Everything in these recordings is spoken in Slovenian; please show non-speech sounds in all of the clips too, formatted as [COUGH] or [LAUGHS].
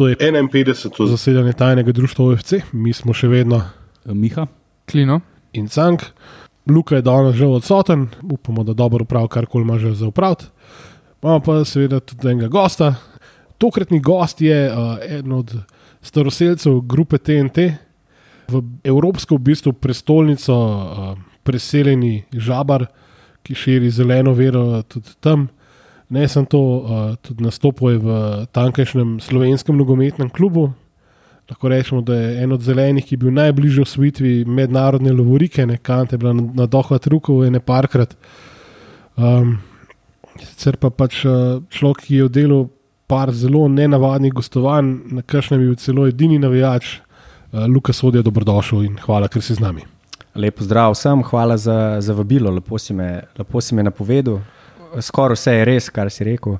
To je 51. zasedanje tajnega društva OFC, mi smo še vedno Miha, Klino. in Cank. Luka je danes že odsoten, upamo, da dobro upravi, kar koli ima že za upraviti. Imamo pa seveda tudi enega gosta. Tokratni gost je uh, eden od staroseljcev grupe TNT, v evropsko v bistvu prestolnico uh, preseljeni žabar, ki širi zeleno vero tudi tam. Ne sem to, uh, tudi nastopil je v tamkajšnjem slovenskem nogometnem klubu. Lahko rečemo, da je en od zelenih, ki je bil najbližje osvitvi mednarodne lovorike, ne kante, bila na, na dohvat rukov ene parkrat. Um, sicer pa pač uh, človek, ki je v delu par zelo nenavadnih gostovanj, na kakšnem je bil celo edini navijač, uh, Luka Sodja, dobrodošel in hvala, ker si z nami. Lepo zdrav vsem, hvala za, za vabilo, lepo si, me, lepo si me napovedal. Skoraj vse je res, kar si rekel.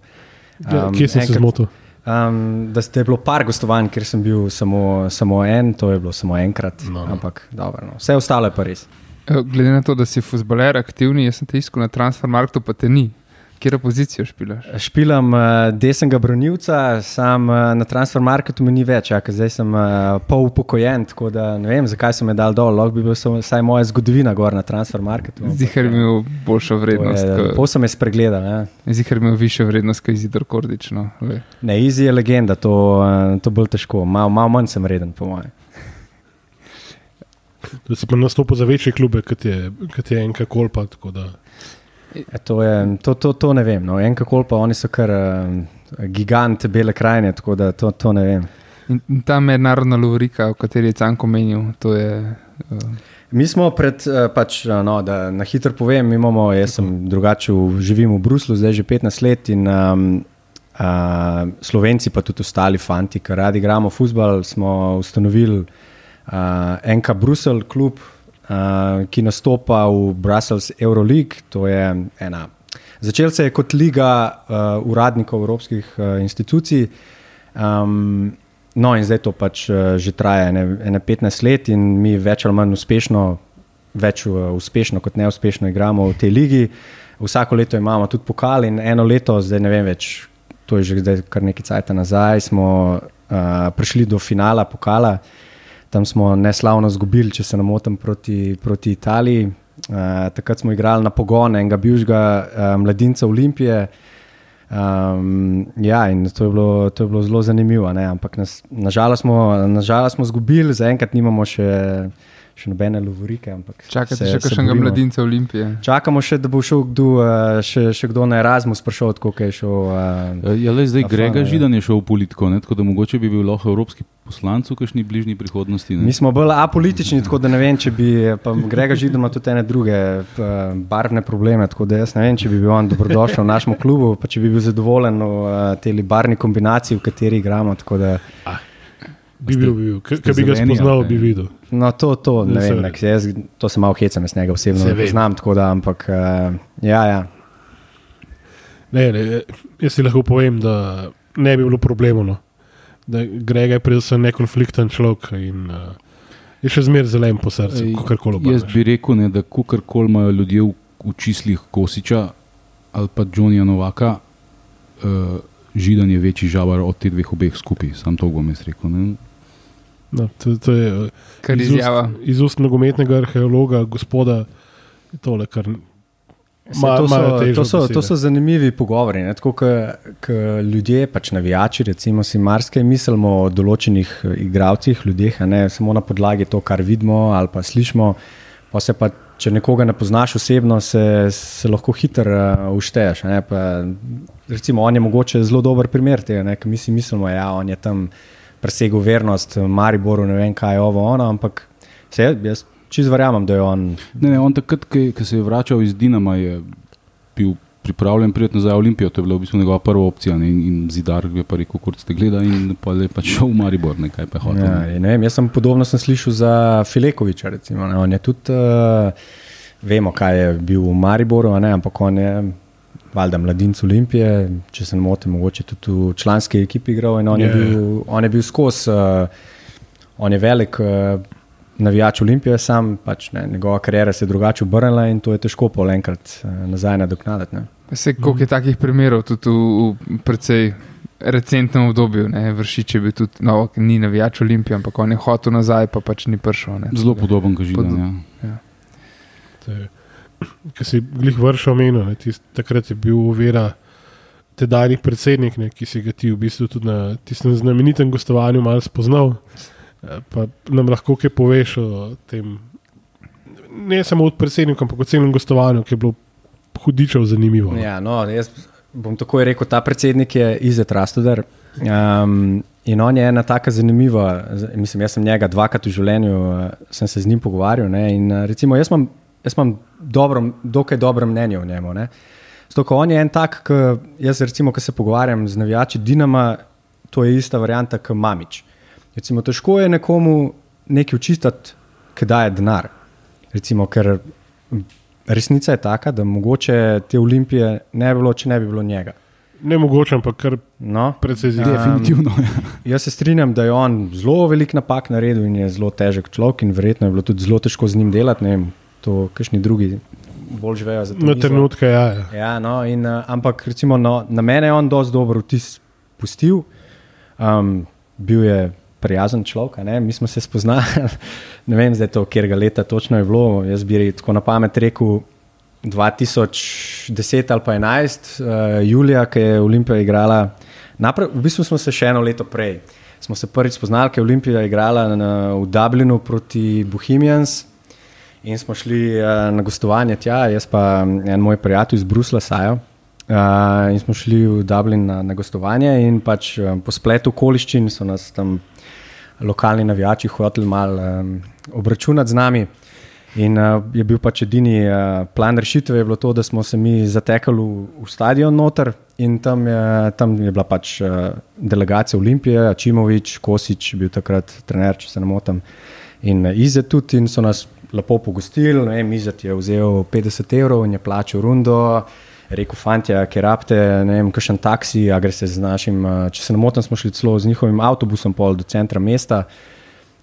Um, Kje sem se zmotil? Um, da ste bilo par gostovanj, kjer sem bil samo, samo en, to je bilo samo enkrat. No, no. Ampak dobro, no. vse ostalo je pa res. Eh, Glede na to, da si futbaler aktivni, jaz sem te iskal na transfermarktu, pa te ni. Kjer pozicijo špilaš? Špilam uh, desnega branilca, sam uh, na transfermarketu mi ni več, ja, zdaj sem uh, pol upokojen, tako da ne vem, zakaj so me dal dol. Lahko bi bil vsaj moja zgodovina gor na transfermarketu. ampak, Zihar je imel boljšo vrednost. je- ko- Pol sem jaz spregledal. Ja. Zihar je imel višjo vrednost, kot Izidor Kordič. No. glej. Ne, Easy je legenda, to, uh, to bolj težko, malo mal manj sem reden, po mojem. Da si pa nastopil za večje klube, kot je, kot je enka kolpa. tako da- to, je, to, to, to ne vem. No. En kako pa oni so kar uh, gigant bele krajine, tako da to, to ne vem. In ta mednarodna lovorika, o kateri je Canko menil, to je. Uh, Mi smo pred, eh, pač, no, da na hitro povem, mi imamo, jaz sem drugače, živim v Bruslu, zdaj že 15 let in um, uh, Slovenci, pa tudi ostali fanti, ki radi igramo futbol, smo ustanovili uh, NK Brusel klub, uh, ki nastopa v Brussels Euroleague. To je ena. Začel se je kot liga uh, uradnikov evropskih uh, institucij. Um, no, in zdaj to pač uh, že traja ene, ene 15 let, in mi več ali manj uspešno, več uh, uspešno kot neuspešno igramo v tej ligi. Vsako leto imamo tudi pokal, in eno leto, zdaj ne vem več, to je že zdaj kar nekaj časa nazaj, smo uh, prišli do finala pokala. Tam smo neslavno izgubili, če se ne motim, proti, proti Italiji. Uh, takrat smo igrali na pogon enega bivšega uh, mladinca Olimpije. Um, ja, in to je bilo, to je bilo zelo zanimivo. Ne? Ampak nažalost nažalost smo izgubili, zaenkrat nimamo še, še nobene lovorike. ampak čakate se- še se kakšnega borimo. mladinca Olimpije. Čakamo še, da bo šel kdo, uh, še, še kdo na Erasmus, prišel, kot je šel. Uh, ja, le zdaj Grega ja. Židan je šel v politiko, ne? tako da mogoče bi bil lahko evropski poslanec v kakšni bližnji prihodnosti. ne. Mi smo bolj apolitični, tako da ne vem, če bi. pa Grega Židov ima tudi ene druge eh, barvne probleme, tako da jaz ne vem, če bi bil on dobrodošel v našem klubu, pa če bi bil zadovoljen v uh, tej barvni kombinaciji, v kateri igramo. tako Da, Bi bil, bi bil. Ker bi ga spoznal, bi videl. no, to, to ne Ja, vem, nek, jaz, to se malo hecam, jaz njega osebno Se ne poznam, tako da, ampak uh, ja, ja. Ne, ne, jaz si lahko povem, da ne bi bilo problemov. No. Da Grega je predvsem nekonflikten človek in uh, je še zmeraj zelen po srcu, Ej, kot koli Jaz bi rekel, ne, da kakorkoli imajo ljudje v, v čislih Kosiča ali pa Johnnyja Novaka, uh, Židan je večji žabar od teh dveh obeh skupaj, sam to bom jaz rekel. Ne. No, to, to je uh, Kar iz ust- izjava. iz ust nogometnega arheologa, gospoda, tole, kar Ma- to, so, to, so, to so zanimivi pogovori. ne, Tako kot ljudje, pač navijači, recimo, si marsikaj mislimo o določenih eh, igralcih, ljudeh, a ne samo na podlagi to, kar vidimo ali pa slišimo. Pa se pa, če nekoga ne poznaš osebno, se, se lahko hitro uh, ušteješ. a ne, pa, Recimo, on je mogoče zelo dober primer tega, ne, ker mi si mislimo, da ja, on je tam presegel vernost Mariboru, ne vem kaj je ovo, ono, ampak se, jaz čisto verjamem, da je on Ne, ne, on takrat, ko se je vračal iz Dinama, je bil pripravljen priti nazaj v Olimpijo, to je bila v bistvu njegova prva opcija. Ne, in, in zidar je pa rekel, kot ste gledali, in pa je pač šel v Maribor, nekaj pa hotel. Ja, ne. in ne vem, jaz sem podobno sem slišal za Filekoviča. Recimo, ne, on je tudi, uh, vemo, kaj je bil v Mariboru, ne, ampak on je valjda mladinec Olimpije, če se ne motim, mogoče tudi v članski ekipi igral. In on, je Ja, ja. bil, on je bil skozi, uh, on je velik. Uh, Navijač Olimpije, sam pač ne, njegova karijera se je drugače obrnila in to je težko pol enkrat eh, nazaj nadoknaditi. ne. Se, koliko je takih primerov, tudi v, v precej recentnem obdobju, ne, vršič je bil tudi, no, ni navijač Olimpije, ampak on je hotel nazaj, pa pač ni prišel. Ne, Zelo podoben, kot Pod- živi. Ki si glih vršil omenil, ne, tist, takrat je bil uvera tedajni predsednik, ne, ki si ga ti v bistvu tudi na tistem znamenitem gostovanju malo spoznal. Eh, Pa nam lahko kaj poveš o tem, ne samo od predsednika, ampak o celem gostovanju, ki je bilo hudičev zanimivo. no. Ja, no, jaz bom takoj rekel, ta predsednik je Izet Rastoder. Um, in on je ena taka zanimiva, mislim, jaz sem njega dvakrat v življenju, uh, sem se z njim pogovarjal. Ne, in, uh, recimo, jaz imam, jaz imam dobro, dokaj dobro mnenje o njemu. Ne. Zato, ko on je en tak, ki jaz, recimo, ko se pogovarjam z navijači Dinama, to je ista varianta kot Mamič. Recimo, težko je nekomu nekaj učitati, ki daje denar. Recimo, ker resnica je taka, da mogoče te olimpije ne bi bilo, če ne bi bilo njega. Ne mogoče, ampak kar No, precej. Ja. Definitivno. jaz se strinjam, da je on zelo velik napak naredil in je zelo težek človek, in verjetno je bilo tudi zelo težko z njim delati. Ne vem, to kakšni drugi bolj živejo to. Na trenutke, ja. ja. Ja, no, in, uh, ampak recimo, no, na mene je on dosti dober vtis pustil. Um, bil je prijazen človek, mi smo se spoznali. [LAUGHS] ne vem, zdaj to, kjer ga leta točno je bilo. Jaz bi tako na pamet rekel 2010 ali pa 11, uh, Julija, ki je Olimpija igrala. Napra, v bistvu smo se še eno leto prej. Smo se prvič spoznali, ker je Olimpija igrala na, v Dublinu proti Bohemians. In smo šli uh, na gostovanje tja, jaz pa mm, en moj prijatelj iz Brusla, Sajo. Uh, in smo šli v Dublin na, na gostovanje, in pač um, po spletu okoliščin so nas tam lokalni navijači hoteli malo um, obračunati z nami. In uh, je bil pač edini uh, plan rešitve, je bilo to, da smo se mi zatekali v, v stadion noter in tam je, tam je bila pač uh, delegacija Olimpije, Čimovič, Kosič, bil takrat trener, če se ne motim, in uh, Izet tudi in so nas lepo pogostili. ne vem, Izet je vzel 50 evrov in je plačal rundo. Rekel, fanti, ki rabite, ne vem, kakšen taksi, a gre se z našim, če se ne motim, smo šli celo z njihovim avtobusom pol do centra mesta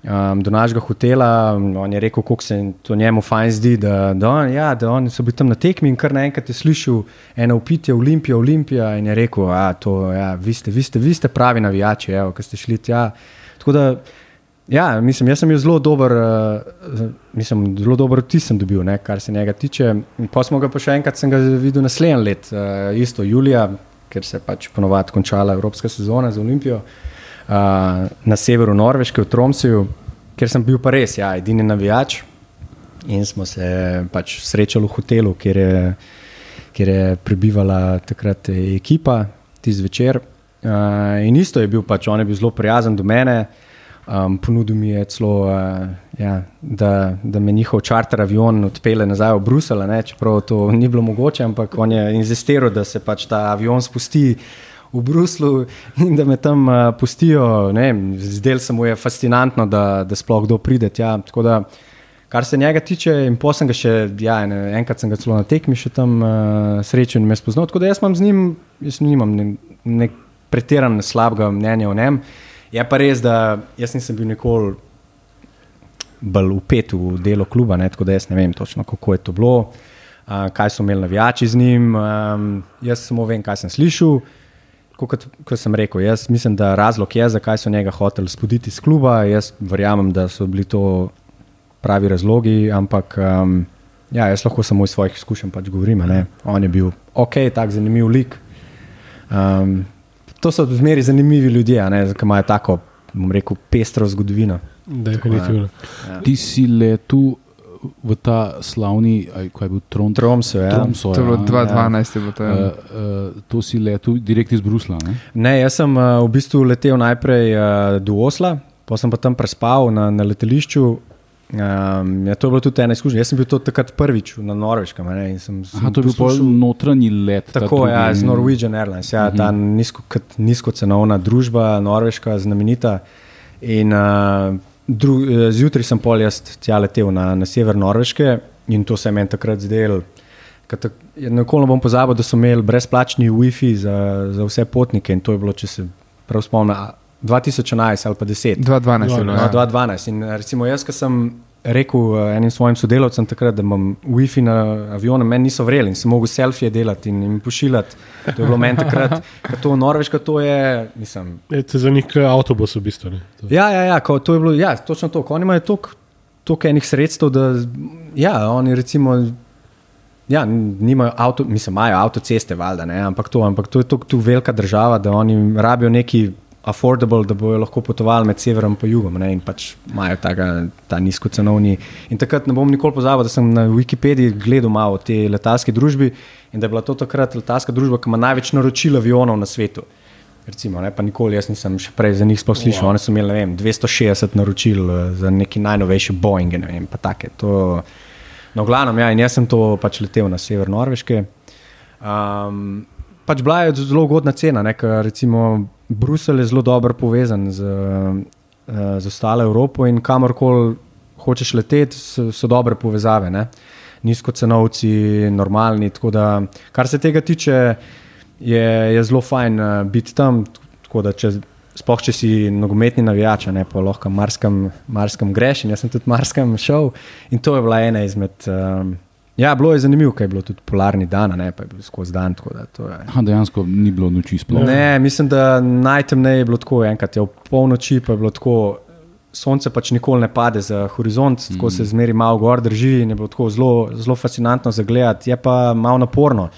um, do našega hotela. On je rekel, kako se to njemu fajn zdi, da, da, on, ja, da oni so bili tam na tekmi in kar naenkrat je slišal eno upitje, Olimpija, Olimpija in je rekel, da ja, vi, ste, vi, ste, vi ste pravi navijači, evo, ki ste šli tja. Tako da, ja, mislim, jaz sem bil zelo dober, uh, mislim, zelo dober vtis sem dobil, ne, kar se njega tiče. Pa smo ga pa še enkrat videl naslednji let, uh, isto julija, ker se je pač ponovadi končala evropska sezona za Olimpijo uh, na severu Norveške, v Tromsøju, kjer sem bil pa res, ja, edini navijač. In smo se pač srečali v hotelu, kjer je, kjer je prebivala takrat ekipa, tisti zvečer. Uh, in isto je bil, pač, on je bil zelo prijazen do mene. Um, ponudil mi je celo, uh, ja, da, da me njihov čarter avion odpele nazaj v Bruselj, ne, čeprav to ni bilo mogoče, ampak on je insistiral, da se pač ta avion spusti v Bruslu in da me tam uh, pustijo. Zdel se mu je fascinantno, da, da sploh kdo pride tja. Tako da, kar se njega tiče, in posem ga še, ja, ene, enkrat sem ga celo na tekmi še tam uh, srečal in me spoznal. Tako da jaz imam z njim, jaz nimam ne, ne pretiran slabega mnenja o njem. Je pa res, da jaz nisem bil nikoli bolj upet v delo kluba, ne, tako da jaz ne vem točno, kako je to bilo, uh, kaj so imeli navijači z njim. Um, jaz samo vem, kaj sem slišal. Kot, kot sem rekel, jaz mislim, da razlog je, zakaj so njega hoteli spoditi iz kluba. Jaz verjamem, da so bili to pravi razlogi, ampak um, ja, jaz lahko samo iz svojih izkušenj pač govorim. ne. On je bil ok, tak zanimiv lik. Um, to so zmeri zanimivi ljudje, a ne, ki imajo tako, bom rekel, pestro zgodovino. Definitivno. Ti si letel v ta slavni, aj, kaj je bil Tron, Tromso, ja. Tromso, To je bilo ja. 2012, je bilo to. Uh, Ja. uh, to si letel direkt iz Brusla. Ne? Ne, jaz sem uh, v bistvu letel najprej uh, do Osla, pa sem pa tam prespal na, na letališču. Um, ja, to je bilo tudi ena izkušnja. Jaz sem bil to takrat prvič na Norveškem. Ne, in sem, sem Aha, to je bil poslušal- notranji let. ta Tako drugi. ja, z Norwegian Airlines, ja, ta nizko, kot nizkocenovna družba, norveška, znamenita. In uh, dru, eh, zjutraj sem pol jaz tja letel na, na sever Norveške in to se je meni takrat zdelo. Nikoli ne bom pozabil, da so imeli brezplačni WiFi za, za vse potnike in to je bilo, če se prav spomnim, 2011 ali pa 10. 2012 je bilo. No, Ja. 2012. In recimo jaz, ki sem rekel uh, enim svojim sodelavcem takrat, da imam WiFi na avionu, meni niso vreli in sem mogel selfije delati in jim pošiljati. To je bilo meni takrat, ko to Norveška, to je, mislim. Je to za njih kot avtobus v bistvu. ne. To- Ja, ja, ja, ko, to je bilo, ja, točno to. ko Oni imajo toliko toliko enih sredstev, da ja, oni recimo. Ja, nimajo avto, mislim, imajo avtoceste, valjda, ne, ampak to, ampak to je tako velika država, da oni rabijo neki affordable, da bojo lahko potovali med severom in jugom ne, in pač imajo taka, ta nizkocenovni. In takrat ne bom nikoli pozabil, da sem na Wikipediji gledal malo o tej letalski družbi in da je bila to takrat letalska družba, ki ima največ naročil avionov na svetu. Recimo, ne, pa nikoli jaz nisem še prej za njih sploh slišal. Wow. Oni so imeli vem, 260 naročil eh, za neki najnovejši Boeing. Ne vem, pa take. To, no, v glavnem, ja, in jaz sem to pač letel na sever Norveške. Um, pač bila je zelo ugodna cena, ne, ker recimo Bruselj je zelo dobro povezan z, eh, z ostalo Evropo in kamorkoli hočeš leteti, so, so dobre povezave. Ne. Nizkocenovci, normalni. Da, kar se tega tiče, je, je zelo fajn uh, biti tam. Da, če, sploh če si nogometni navijač, ne pa lahko marskam, marskam greš. In jaz sem tudi marskam šel. In to je bila ena izmed. Um, ja, bilo je zanimivo, ker je bilo tudi polarni dan, ne pa je bil skozi dan. da je- Ha, dejansko ni bilo noči sploh. Ne, mislim, da najtemneje je bilo tako, enkrat je v polnoči pa je bilo tako. Sonce pač nikoli ne pade za horizont, mm. tako se zmeri malo gor drži in je bilo tako zelo, zelo fascinantno za gledati. Je pa malo naporno,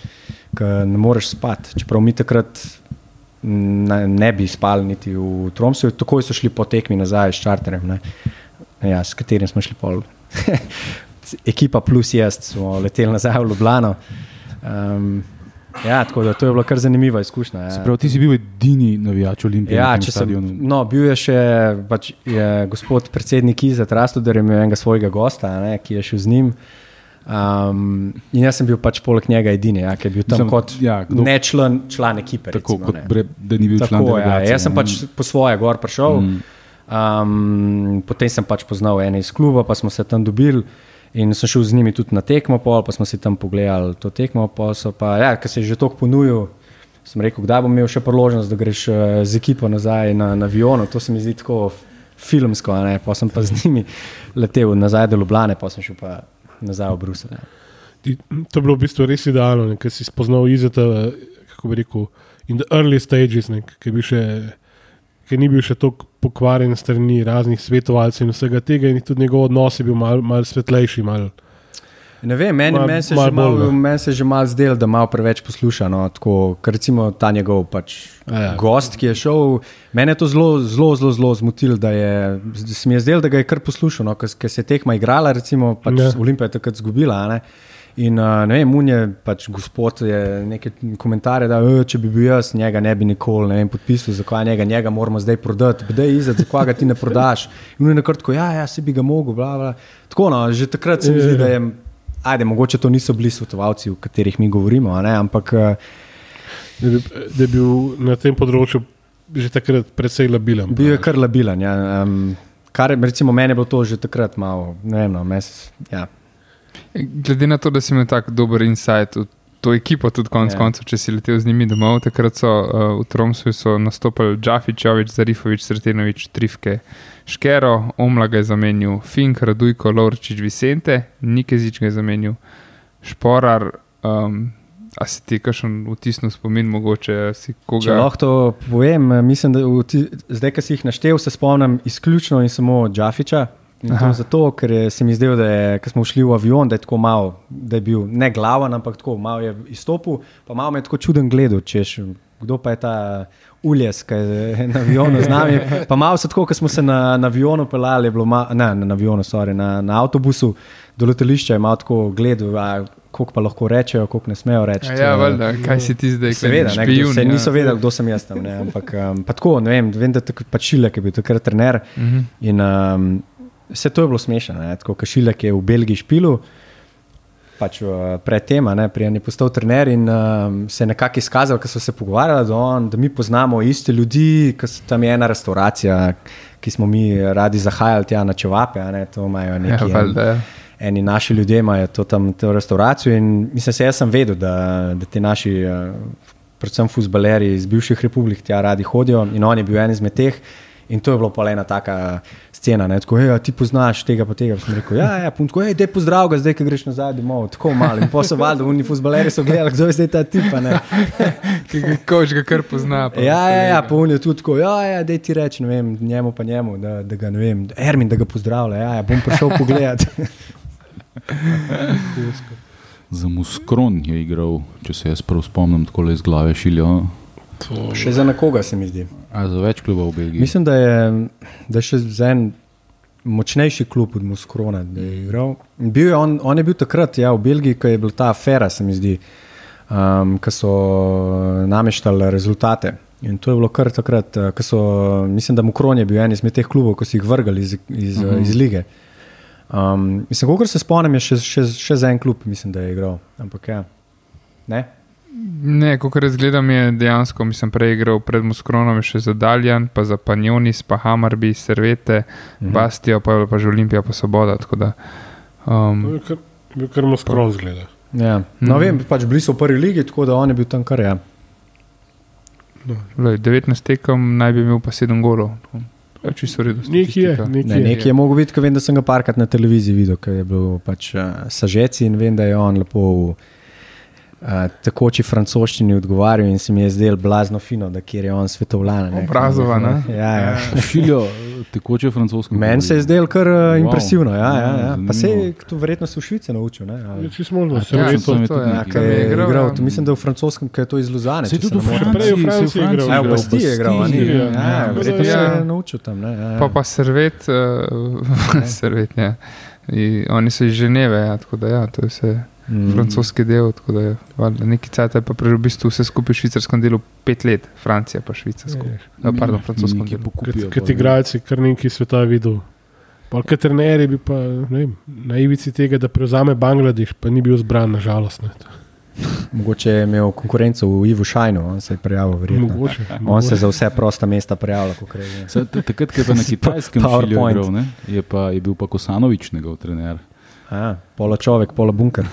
ker ne moreš spati. Čeprav mi takrat ne, ne bi spali niti v Tromsu, takoj so šli po tekmi nazaj s čarterjem, ne. ja, s katerim smo šli pol. [LAUGHS] Ekipa plus jaz smo leteli nazaj v Ljubljano. Um, ja, tako da to je bila kar zanimiva izkušnja. Ja. Se pravi, ti si bil edini navijač Olimpije Ja, na če sem, stadionu. no, bil je še pač, je gospod predsednik Iza Trastoder, je imel enega svojega gosta, ne, ki je šel z njim. Um, in jaz sem bil pač poleg njega edini, ja, ki je bil tam Mislim, kot ja, kdo- ne član, član ekipe. Tako recimo, kot bre, da ni bil član Tako, ja, jaz sem pač po svoje gor prišel, mm. um, potem sem pač poznal ene iz kluba, pa smo se tam dobili. In sem šel z njimi tudi na tekmo, pol, pa smo si tam pogledali to tekmo. Pa, ja, ker se je že tako ponujil, sem rekel, kdaj bom imel še priložnost, da greš eh, z ekipo nazaj na, na avionu. To se mi zdi tako filmsko, ne? pa sem pa z njimi letel nazaj do Ljubljane, pa sem šel pa nazaj v Bruselj. to je bilo v bistvu res idealno, ker si spoznal izeta, kako bi rekel, in the early stages, ne, ki, bil še, ki ni bil še tako pokvarjen strani raznih svetovalcev in vsega tega, in tudi njegov odnos je bil malo mal svetlejši. Mal, Ne vem, meni, Malo- meni se, malo- bolj, ne. meni se že malo zdelo, da malo preveč posluša. No, tako, ker recimo ta njegov pač, A ja. gost, ki je šel, mene je to zelo, zelo, zelo, zelo zmotilo, da, je, da se mi je zdelo, da ga je kar poslušal. No, ker se je tekma igrala, recimo pač Ja. Olimpija je takrat zgubila. a Ne, In uh, ne vem, unje, pač gospod je nekaj komentarje, da "E, če bi bil jaz, njega ne bi nikoli ne vem, podpisal, zakaj njega, njega moramo zdaj prodati, bdej izad, zakaj ga ti ne prodaš. In on je nakratko, ja, ja, si bi ga mogel, bla, bla. Tako, no, že takrat se mi zdi, da je, ajde, mogoče to niso bili svetovalci, o katerih mi govorimo, ne, ampak uh, da, je bil- da je bil na tem področju že takrat precej labilen. bil je kar labilen. Ja, um, kar je, recimo, meni je bilo to že takrat malo, ne vem, no, mes, ja. Glede na to, da si imel tako dober insight v to ekipo, tudi konec Ja. yeah. koncev, če si letel z njimi domov, takrat so uh, v Tromsu so nastopili Džafič, Jovič, Zarifovič, Sretenovič, Trifke, Škero, Omla ga je zamenil, Fink, Radujko, Lovričič, Vicente, Nikezič ga je zamenil, Šporar. Um, A si ti kakšen vtisnil spomin, mogoče si Če koga? lahko to povem, mislim, da ti, zdaj, ki si jih naštel, se spomnim izključno in samo Džafiča. Zato, ker se mi zdelo, da je, ko smo šli v avion, da je tako malo, da je bil ne glaven, ampak tako malo je izstopil, pa malo me je tako čuden gledal, češ, kdo pa je ta uljes, ki je na avionu z nami. Pa malo se tako, ko smo se na, na avionu pelali, je bilo malo, ne, na avionu, sorry, na, na avtobusu do letališča, je malo tako gledal, a, koliko pa lahko rečejo, koliko ne smejo reči. Ja, valjda, kaj si ti zdaj, Seveda, ne, kdo, se, niso vedeli, kdo sem jaz tam. Ne, ampak um, pa tako, ne vem, vem da je pač Šilek je bil takrat trener. Uh -huh. In um, vse to je bilo smešno. ne, Tako, ker Šilek je v Belgiji špilu, pač uh, pred tem, prej je postal trener in um, se je nekako izkazal, ker so se pogovarjali, da, on, da mi poznamo iste ljudi, ker so- tam je ena restauracija, ki smo mi radi zahajali tja na čevape, ne, to imajo Ja, neki. en- valjda, ja. eni naši ljudje imajo to tam, to restauracijo. In mislim, se jaz sem vedel, da, da ti naši, eh, predvsem futbaleri iz bivših republik, tja radi hodijo. In on je bil en izmed teh. In to je bilo pa ena taka scena. Ne? Tako, hej, a ti poznaš tega, pa tega. Sem rekel, ja, ja, punko, hej, te pozdrav ga, zdaj, ki greš nazaj domov, tako malo. In posel valjda, oni fuzbaleri so gledali, kdo je zdaj ta tip. a ne. [LAUGHS] Ki ga koč ga kar pozna. pa Ja, ja, ja, pa on je tudi tako, ja, ja, da ti reči, ne vem, njemu pa njemu, da, da ga ne vem, Ermin, da ga pozdravlja, ja, ja bom prišel pogledat. [LAUGHS] Za Muskron je igral, če se jaz prav spomnim, tako le iz glave šiljo. To, Še za nekoga se mi zdi. A za več klubov v Belgiji. Mislim, da je, da je še za en močnejši klub od Muskrona. da je igral. Bil je on, on je bil takrat ja, v Belgiji, ko je bila ta afera, se mi zdi, um, ko so nameštali rezultate. In to je bilo kar takrat, eh, ko so, mislim, da Mukron je bil en izmed teh klubov, ko so jih vrgali iz, iz, uh -huh. iz lige. Um, mislim, koliko se spomnim, je še, še, še za en klub, mislim, da je igral. Ampak ja. Ne? Ne, kot razgledam, je dejansko, mislim, prej igral pred Moskronom, je še za Daljan, pa za Panjonis, pa Hamarbi, Servete, Mhm. Bastijo, pa, pa že Olimpija, pa Svoboda. tako Da, to um, je kar, kar moskron zgleda. Ja. No, Mhm. vem, pač bili so v prvi ligi, tako da on je bil tam kar ja. lej, 19 tekem, naj bi imel pa 7 golov. tako. To je v redu. Nekje je, Ne, je. je mogel videti, ker vem, da sem ga parkrat na televiziji videl, ker je bil pač uh, sažeci in vem, da je on lepo v uh, takoči francoščini odgovarjal in se mi je zdel blazno fino, da kjer je on svetovljan. ne. Obrazova, ne? Ja, ja. [LAUGHS] Šiljo, tekoče francosko. Meni se je zdel kar uh, Wow. impresivno. Ja, ja, ja. Ja, Pa se je to verjetno se v Švici naučil. Ne, Je ali- čisto možno, A, da se ja, verjetno sem- to je, Ja, Ki ker je je igral, igral, ja. to mislim, da v francoskem, ker je to iz Luzane. Se če tudi v ne Franciji, igral. Ja, v Bastiji je igral, ni? Ja, ja. ja, verjetno da se ja. je naučil tam. Ne, ja, ja. Pa pa Servet, uh, [LAUGHS] servet ja. In oni so iz Ženeve, ja, tako da ja, to je vse Mm. francoski del. tako da je Neki cajt je pa prej v bistvu vse skupaj v švicarskem delu pet let, Francija pa Švica skupaj. No, pardon, francoskem Nekaj delu. pokupijo, Kot igralci, kar nekaj sveta videl. Polka trener je bil pa ne vem, na ivici tega, da prevzame Bangladeš, pa ni bil zbran, nažalost. Ne. Mogoče je imel konkurenco v Ivu Šajnu, on se je prijavil. verjetno. Mogoče. On se za vse prosta mesta prijavlja, kot reče. Saj t- Takrat, ko je [LAUGHS] pa na kitajskem šilju igral, ne, je, pa, je bil pa Kosanovič njegov trener. Pola človek, pola bunker.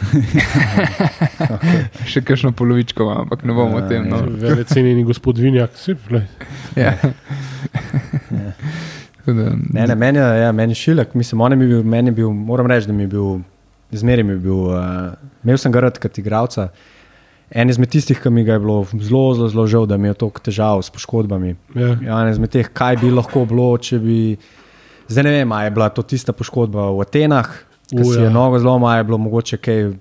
[LAUGHS] Še kakšno polovičko, imam, ampak ne bomo o tem. No. Vele cenjeni gospod Vinjak, vse glej. Ja. Da, Ne, ne, meni je ja, meni je šilek, mislim, on je bil, meni je bil, moram reči, da mi je bil, zmeraj mi je bil, uh, imel sem ga rad kot igralca. En izmed tistih, ki mi ga je bilo zelo, zelo, zelo žal, da mi je toliko težav s poškodbami. Ja. Ja, en izmed teh, kaj bi lahko bilo, če bi. Zdaj ne vem, ali je bila to tista poškodba v Atenah, U, si je nogo zlomila, ali je bilo mogoče kaj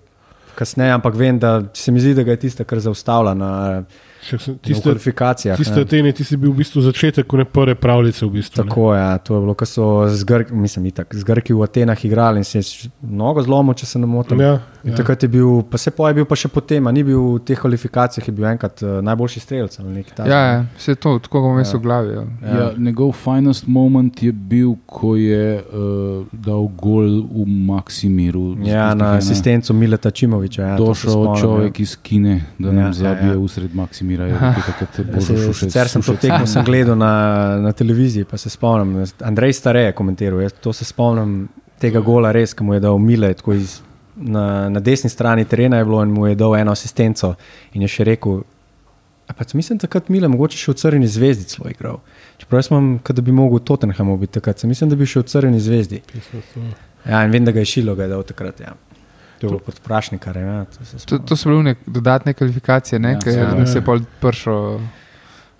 kasneje, ampak vem, da se mi zdi, da ga je tista, kar zaustavlja na, sem- na Tiste, kvalifikacijah. tiste ne. Atene, ti si bil v bistvu začetek one prve pravljice. V bistvu, ne. Tako je, ja, to je bilo, ko so z, Grk, mislim, itak, z Grki v Atenah igrali in se je mnogo zlomil, če se ne motim. Ja, In ja. takrat je bil, pa se pa je bil pa še potem, a ni bil v teh kvalifikacijah, je bil enkrat uh, najboljši strelec ja, ja, vse to, tako bom jaz v glavi. Ja. Ja. Ja, njegov finest moment je bil, ko je uh, dal gol v Maksimiru. Ja, na asistencu Mileta Čimoviča. Ja, Došel spomnim, človek iz Kine, da Ja, nam ja, zabije ja. usred Maksimira. [LAUGHS] Ja, sicer sem to tekmo sem [LAUGHS] gledal na, na televiziji, pa se spomnim. Andrej Stare je komentiral, jaz to se spomnim tega gola res, ki mu je dal Mile. tako Iz, na, na desni strani terena je bilo in mu je dal eno asistenco in je še rekel. a Pa, mislim, takrat Mile, mogoče še v Crveni zvezdi celo igral. Čeprav kot da bi mogel v Tottenhamu biti takrat, sem mislim, da bi šel v Crveni zvezdi. Ja, in vem, da ga je šilo, ga je dal takrat. Ja. To je bilo pod vprašnikar. Ja, to se To, to so bile une dodatne kvalifikacije, ne, Ja, ja, ker seveda. nas je pol pršel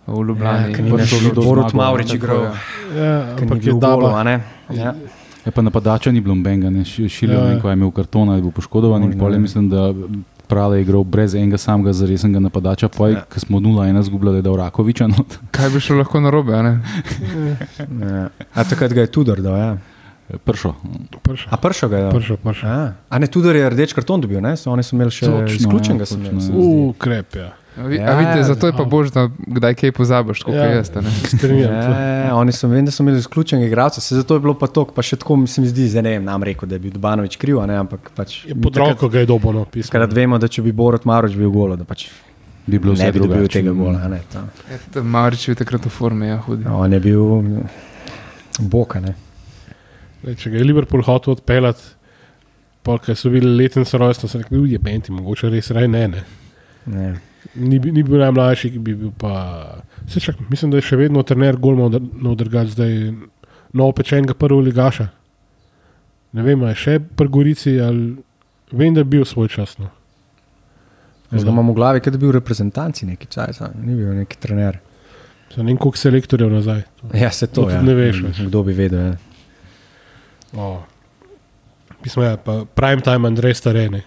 v Ljubljani. Ja, naš je bilo Borut zmago, Mavrič tako, igral. ja. Ja, Ker ni ampak je ne? Ja. Ja, pa napadača ni bilo benga, ne šilil, Ja. je imel karton ali je bil poškodovan. In pol je mislim, da Prale je igral brez enega samega zaresnega napadača, pa je, Ja. ko smo 0-1 zgubljali, da je Rakoviča. No. Kaj bi šlo lahko narobe? a ne? Ja. A takrat ga je Tudor dal. Ja. Pršo. Pršo, A pršo ga je dal. pršo, pršo. A, a ne, Tudor je rdeč karton dobil, ne? So, oni so imeli še izključenega. ja, točno, se ja. Ukrep, ja. A, vi, Ja, a vidite, zato je pa ja. bož, da kdaj kaj pozabiš, kot Ja. ja. jaz. ne. Ja, oni so, vem, da so imeli izključenega igralca, se zato je bilo pa to, pa še tako mi se mi zdi, zdaj ne vem, nam rekel, da je bil Dubanovič kriv, a ne, ampak pač. Je Pod roko ga je dobo napisal. Takrat vemo, da če bi Borut Maroč bil golo, da pač Bi bilo ne vse bi dobil tega gola. a Ne, to. Ja, Maurič je bil takrat v formi, ja, hudi. On je bil boka, ne. Lej, če ga je Liverpool hotel odpeljati, pa ker so bili letnice rojstva, so rekli, je benti, mogoče res raj ne. ne. ne. Ni, ni bil najmlajši, ki bi bil pa. Se čak, mislim, da je še vedno trener Golmo Nodrgač, zdaj novopečenega prvega ligaša. Ne vem, a je še pri Gorici ali vem, da je bil svoj čas. No. Jaz ga imam v glavi, ker je bil reprezentanci neki čas, ni bil neki trener. Za ne vem, koliko selektorjev nazaj. Ja, se to To ja. ne veš, Mm. Kdo bi vedel. Ja. Oh. Mislim, ja, prime time Andrej Starene.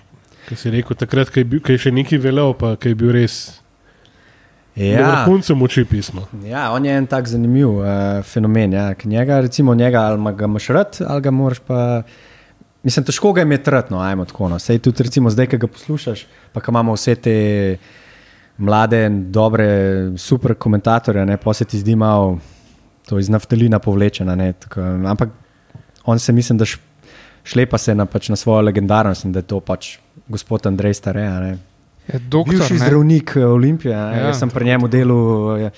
Ki si rekel, takrat, ko je, bil, ko je še nekaj veljal, pa ko je bil res ja. na vrhuncu moči pisma. ja, on je en tak zanimiv uh, fenomen. Ja. Ker Njega, recimo, njega ali ga imaš rad, ali ga moraš pa. Mislim, težko ga je imeti rad, no, ajmo tako. No. Sej tudi, recimo, zdaj, ki ga poslušaš, pa imamo vse te mlade, dobre, super komentatorje, ne, pa se ti zdi malo to iz naftalina povlečeno. ne, tako, Ampak on se, mislim, da š, šlepa se na, pač, na svojo legendarnost in da je to pač gospod Andrej Stareja. ne. Je doktor, Bivši ne? zdravnik eh, Olimpije, ja, Ja, jaz sem pri njemu delal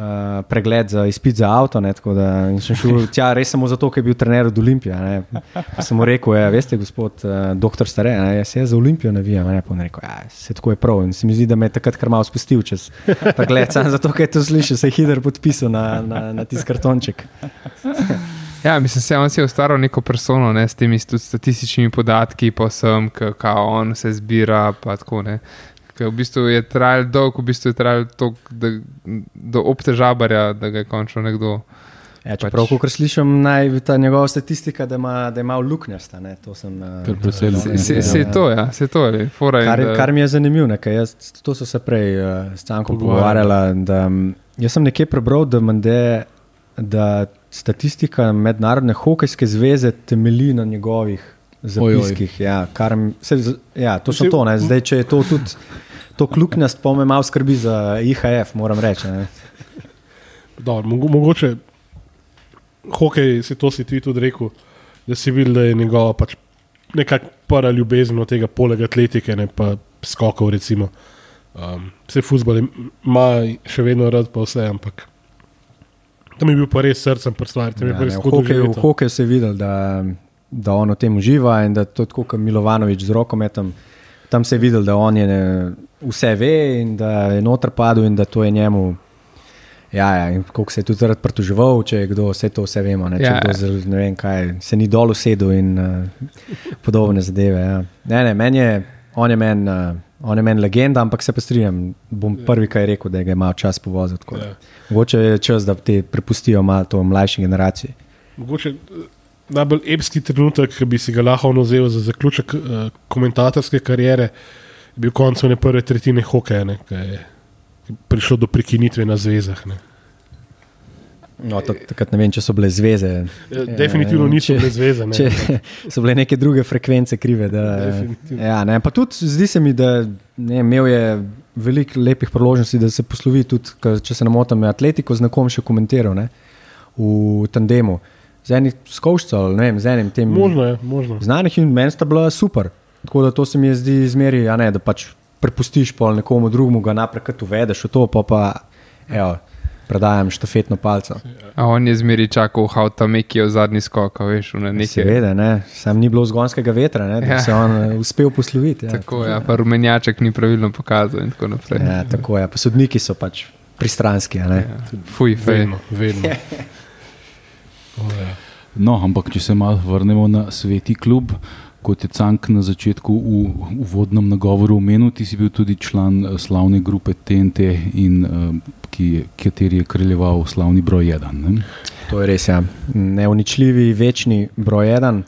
uh, pregled za izpit za avto. Ne, da sem šel tja res samo zato, ker je bil trener od Olimpije. Sem mu rekel, ja, veste, gospod uh, doktor Stare, ne, jaz se za Olimpijo navijam. Ne, pa je rekel, ja, se tako je prav. In se mi zdi, da me je takrat kar malo spustil čez pregled, samo zato, ker je to slišal, se je hiter podpisal na, na, na tisti kartonček. Ja, mislim, se on si je ustvaril neko persono ne, s temi statističnimi podatki, pa sem, kako on se zbira. pa Tako, ne. Ker v bistvu je trajal dolg, v bistvu je trajal to, da, do obtežabarja, da ga je končno nekdo. Ja, čeprav, Pač- pač, slišim, naj bi ta njegova statistika, da ima, da ima luknjasta. Ne, to sem, precej Se, se, se je to, ja, se je to. Je, Kar, da- kar mi je zanimivo, ne, ker jaz, to so se prej uh, s Cankom Pogovarjali. pogovarjali. Da, mm, jaz sem nekje prebral, da, mende, da statistika Mednarodne hokejske zveze temelji na njegovih zapiskih. Ja, kar, se, ja, točno to. Ne. Zdaj, če je to tudi to kljuknjast, pa me malo skrbi za IHF, moram reči. Mogo, mogoče hokej, si to si ti tudi rekel, da si videl, da je njegova pač nekakšna prva ljubezen od tega, poleg atletike, ne pa skokov. Recimo. Um, vse futbol ima še vedno rad, pa vse, ampak tam je bil pa res srcem prstvar, Ja, ne, v hokeju, v hokeju se je videl, da, da on v tem uživa in da to je tako kot Milovanovič z rokometom. Tam se je videl, da on je ne, vse ve in da je noter padel in da to je njemu. Ja, ja, in koliko se je tudi rad pritoževal, če je kdo vse to vse vemo. Ne, Ja. ja. kdo zel, ne vem kaj, se ni dol usedel in uh, podobne zadeve. Ja. Ne, ne, meni je, on je meni uh, on je meni legenda, ampak se pa strinjam, bom prvi, kaj rekel, da ga je malo čas povozil. tako da. Ja. Mogoče je čas, da te prepustijo malo to mlajši generaciji. Mogoče eh, najbolj epski trenutek, ki bi si ga lahko vzel za zaključek uh, komentatorske kariere, je bil konec one prve tretjine hokeja, ko je prišlo do prekinitve na zvezah. Ne. No, to, takrat ne vem, če so bile zveze. Ja, Definitivno niso če- bile zveze. Ne. Če [LAUGHS] so bile neke druge frekvence krive. Da, ja, ne, pa tudi zdi se mi, da ne, imel je veliko lepih priložnosti, da se poslovi. Tudi, če se ne motim, Atletiko z nekom še komentiral ne, v tandemu. Z enim skovšcem, ne vem, z enim tem. Možno je, možno. Znanih in meni sta bila super. Tako da to se mi zdi zmeri, ne, da pač prepustiš pol nekomu drugemu, ga naprej uvedeš v to, pa pa evo, predajam štafetno palco. A on je zmeri čakal, hauta meki v zadnji skok, a veš, na nekaj. Seveda, ne, sam ni bilo zgonskega vetra, ne, da Ja. se on eh, uspel posloviti. Ja. Tako je, ja, pa rumenjaček ni pravilno pokazal in tako naprej. Ja, tako je. Pa sodniki so pač pristranski. a ne. Ja. Fuj. Vedno, vedno. O, ja. No, ampak če se malo vrnemo na sveti klub, kot je Cank na začetku v uvodnem nagovoru omenil, ti si bil tudi član eh, slavne grupe TNT, in, eh, ki, kateri je kraljeval slavni broj 1. To je res. Ja. Neuničljivi, večni broj eden.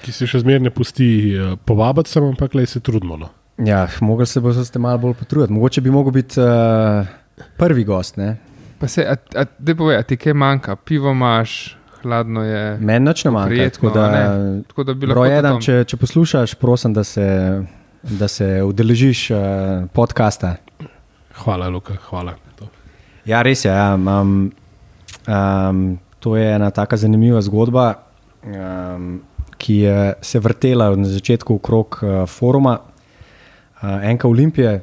Ki se še zmeraj ne pusti uh, povabiti, sem, ampak le se trudimo. No. Ja, mogli se bo se malo bolj potruditi. Mogoče bi mogel biti uh, prvi gost. Ne? Pa se, a, a, povej, a ti kaj manjka? Pivo imaš, hladno je. Meni nič ne manjka. Prijetno, Tako da, a Tako da bi lahko. broj to eden, tam- če, če poslušaš, prosim, da se, da se udeležiš uh, podcasta. Hvala, Luka, hvala. To. Ja, res je. Ja, um, um, to je ena tako zanimiva zgodba, um, ki je se vrtela na začetku okrog uh, foruma. Uh, Enka Olimpije,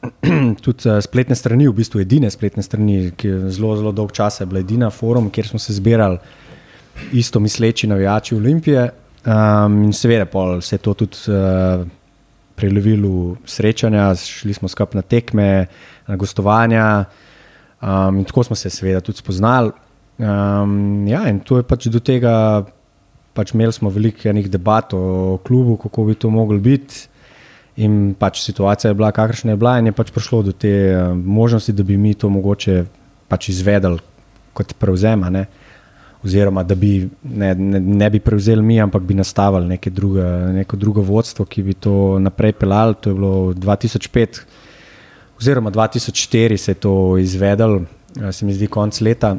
[CLEARS THROAT] tudi spletne strani, v bistvu edine spletne strani, ki je zelo, zelo dolg čas je bila edina forum, kjer smo se zbirali isto misleči navijači Olimpije. Um, in seveda, pol se je to tudi uh, prelevilu srečanja, šli smo skupaj na tekme, na gostovanja. Um, in tako smo se, seveda, tudi spoznali. Um, ja, in to je pač do tega, pač imeli smo veliko enih debat o klubu, kako bi to moglo biti. In pač situacija je bila, kakršna je bila, in je pač prišlo do te uh, možnosti, da bi mi to mogoče pač izvedeli kot prevzema. Ne? Oziroma, da bi ne, ne, ne bi prevzeli mi, ampak bi nastavili druge, neko drugo vodstvo, ki bi to naprej pelalo. To je bilo 2005, oziroma 2004 se je to izvedel, se mi zdi konec leta.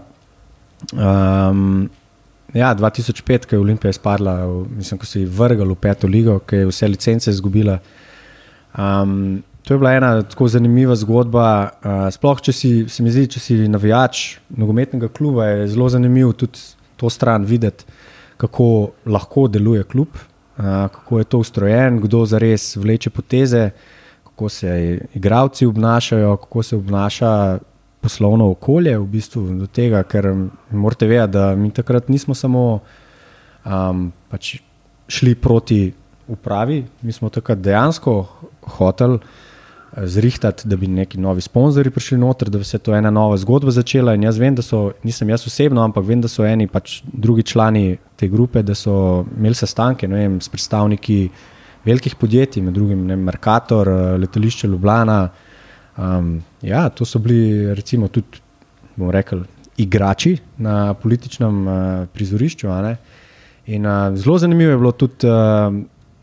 Um, ja, 2005, ko je Olimpija izpadla, mislim, ko si vrgel v peto ligo, ko je vse licence izgubila. Um, to je bila ena tako zanimiva zgodba. Uh, sploh, če si, se mi zdi, če si navijač nogometnega kluba, je zelo zanimivo tudi to stran videti, kako lahko deluje klub, uh, kako je to ustrojen, kdo zares vleče poteze. Kako se igravci obnašajo, kako se obnaša poslovno okolje. V bistvu do tega, ker morate vedeti, da mi takrat nismo samo um, pač šli proti upravi, mi smo takrat dejansko hoteli. Zrihtati, da bi neki novi sponzorji prišli noter, da bi se to ena nova zgodba začela. In jaz vem, da so, nisem jaz osebno, ampak vem, da so eni pač drugi člani te grupe, da so imeli sestanke vem, s predstavniki velikih podjetij, med drugim ne, Mercator, letališče Ljubljana. Um, ja, to so bili recimo tudi, bomo rekli, igrači na političnem uh, prizorišču. In uh, zelo zanimivo je bilo tudi uh,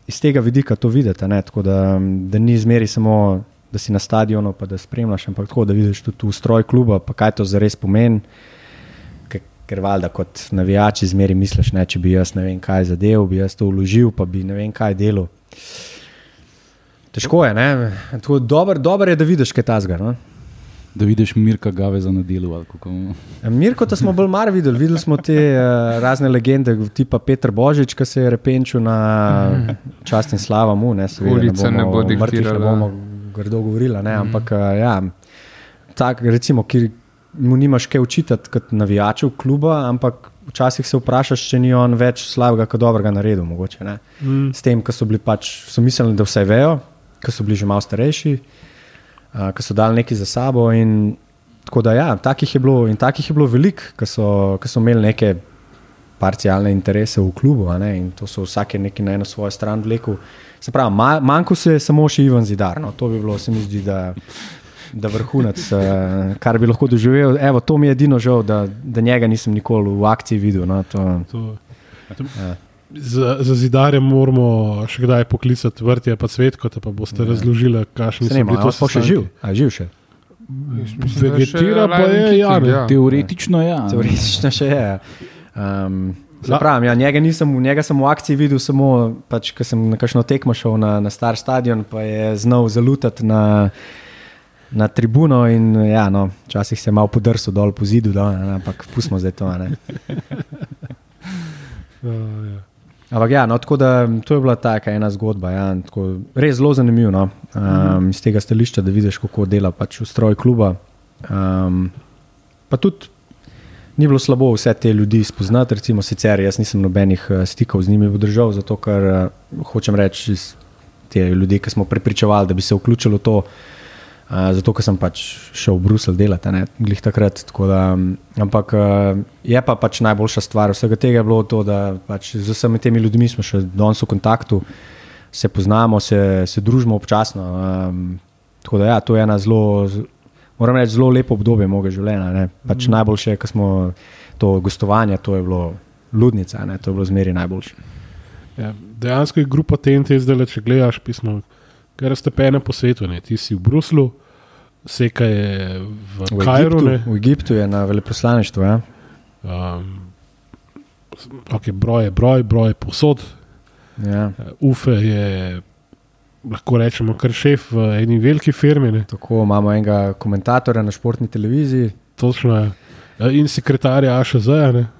iz tega vidika to videti, tako da, da ni zmeri samo. Da si na stadionu, pa da spremljaš, ampak tako, da vidiš tudi ustroj kluba, pa kaj to zares pomeni. Ker valjda kot navijači zmeri misliš, ne, če bi jaz ne vem kaj zadev, bi jaz to vložil, pa bi ne vem kaj delal. Težko je, dobro dober je, da vidiš kaj tasga. No? Da vidiš Mirka Gaveza na delu. Ja, Mirko, to smo bolj mar videli. Videli smo te uh, razne legende, tipa Petr Božič, ki se je repenčil na čast in slava mu. Ne, Ulica ne bo diktirala. Ne bomo grdo govorili, mm. ampak uh, ja, tak, recimo, ki mu nimaš kaj učitati kot navijačev kluba, ampak včasih se vprašaš, če ni on več slabega, kot dobrega naredil. Mogoče, mm. S tem, ko so bili pač, so mislili, da vse vejo, ko so bili že malo starejši, uh, ko so dali nekaj za sabo. In, tako da, ja, takih je bilo in takih je bilo veliko, ki so, so imeli neke parcialne interese v klubu in to so vsake neki na eno svojo stran vlekel. Se pravi, manjko se je samo še Ivan Zidar. No, to bi bilo, se mi zdi, da da vrhunec, uh, kar bi lahko doživel. Evo, to mi je edino žal, da, da njega nisem nikoli v akciji videl. No, to, to, ja. Za, za zidarje moramo še kdaj poklicati vrtje, pa svet, kot pa boste ja. razložili, kakšni so bili to sploh še živ. A živ še? Vegetira pa je, ja, ja. Teoretično ja. Teoretično še je. Um, Pravim, ja, njega, nisem, njega sem v akciji videl, samo pač, ko sem na kakšno tekmo šel na, na star stadion, pa je znal zalutati na, na tribuno in ja, no, včasih se je malo podrsil dol po zidu, da, ne, ampak pustimo zdaj to. uh, [LAUGHS] ja. Ampak ja, no, tako da to je bila taka ena zgodba. Ja, tako, res zelo zanimivo no, um, iz tega stališča, da vidiš, kako dela pač v stroju kluba. Um, pa tudi ni bilo slabo vse te ljudi spoznati, recimo sicer jaz nisem nobenih uh, stikov z njimi vdržal, zato ker uh, hočem reči, te ljudi, ki smo prepričevali, da bi se vključili v to zato ker sem pač šel v Bruselj delati, ne glih takrat. Da, ampak je pa pač najboljša stvar vsega tega bilo to, da pač z vsemi temi ljudmi smo še danes v kontaktu, se poznamo, se, se družimo občasno. Um, tako da ja, to je ena zelo, moram reči, zelo lepo obdobje mojega življenja. Pač mm. Najboljše, kar smo to gostovanje, to je bilo ludnica, ne? to je bilo zmeri najboljše. Ja, dejansko je grupa TNT zdaj le, če gledaš pismo ker ste pene po svetu, ne? ti si v Bruslu, seka je v, v Kajru. Egiptu, v Egiptu je na veleposlaništvu. Ja? Um, okay, broj je broj, broj je posod. Ja. Ufe je, lahko rečemo, kar šef v eni veliki firmi. Ne? Tako imamo enega komentatorja na športni televiziji. Točno je. Ja, in sekretarja AŠZ.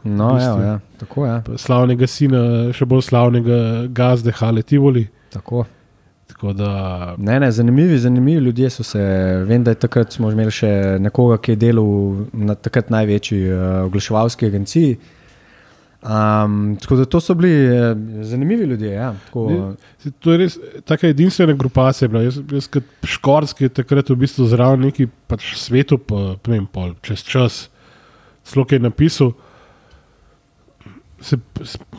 No, ja, ja, tako je. Ja. Slavnega sina, še bolj slavnega gazde Hale Tivoli. Tako. Da... Ne, ne, zanimivi, zanimivi ljudje so se. Vem, da je takrat imeli še nekoga, ki je delal na takrat največji uh, oglaševalski agenciji. Um, tako da to so bili eh, zanimivi ljudje. Ja, tako, Ne, To je res tako edinstvena grupacija. bila. Jaz, jaz kot škorski je takrat v bistvu zraven neki pač svetu, pa, ne vem, pol, čez čas, zelo kaj napisal. Se,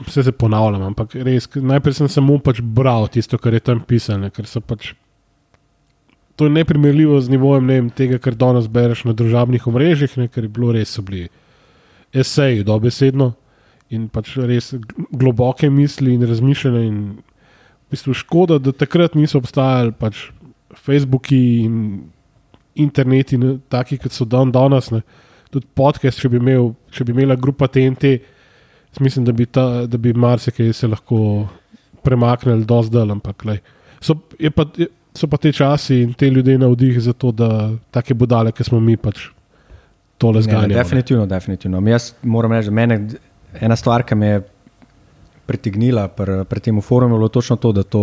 se, se ponavljam, ampak res, najprej sem samo pač bral tisto, kar je tam pisano, ker so pač. To je neprimerljivo z nivojem ne vem, tega, kar danes bereš na družabnih omrežjih, ne, ker je bilo res, so bili eseji, dobesedno in pač res gl- globoke misli in razmišljanja. In v bistvu škoda, da takrat niso obstajali pač Facebooki in interneti, ne, taki kot so dan danes. Ne. Tudi podcast, če bi, imel, če bi imela grupa TNT, mislim, da bi, ta, da bi marsikaj se lahko premaknili do zdaj, ampak lej. So, pa, so pa te časi in te ljudje navdih za to, da take budale, ki smo mi pač tole zganjali. definitivno, definitivno. Jaz moram reči, da mene ena stvar, ki me je pritegnila pri, pri tem forumu, je bilo točno to, da to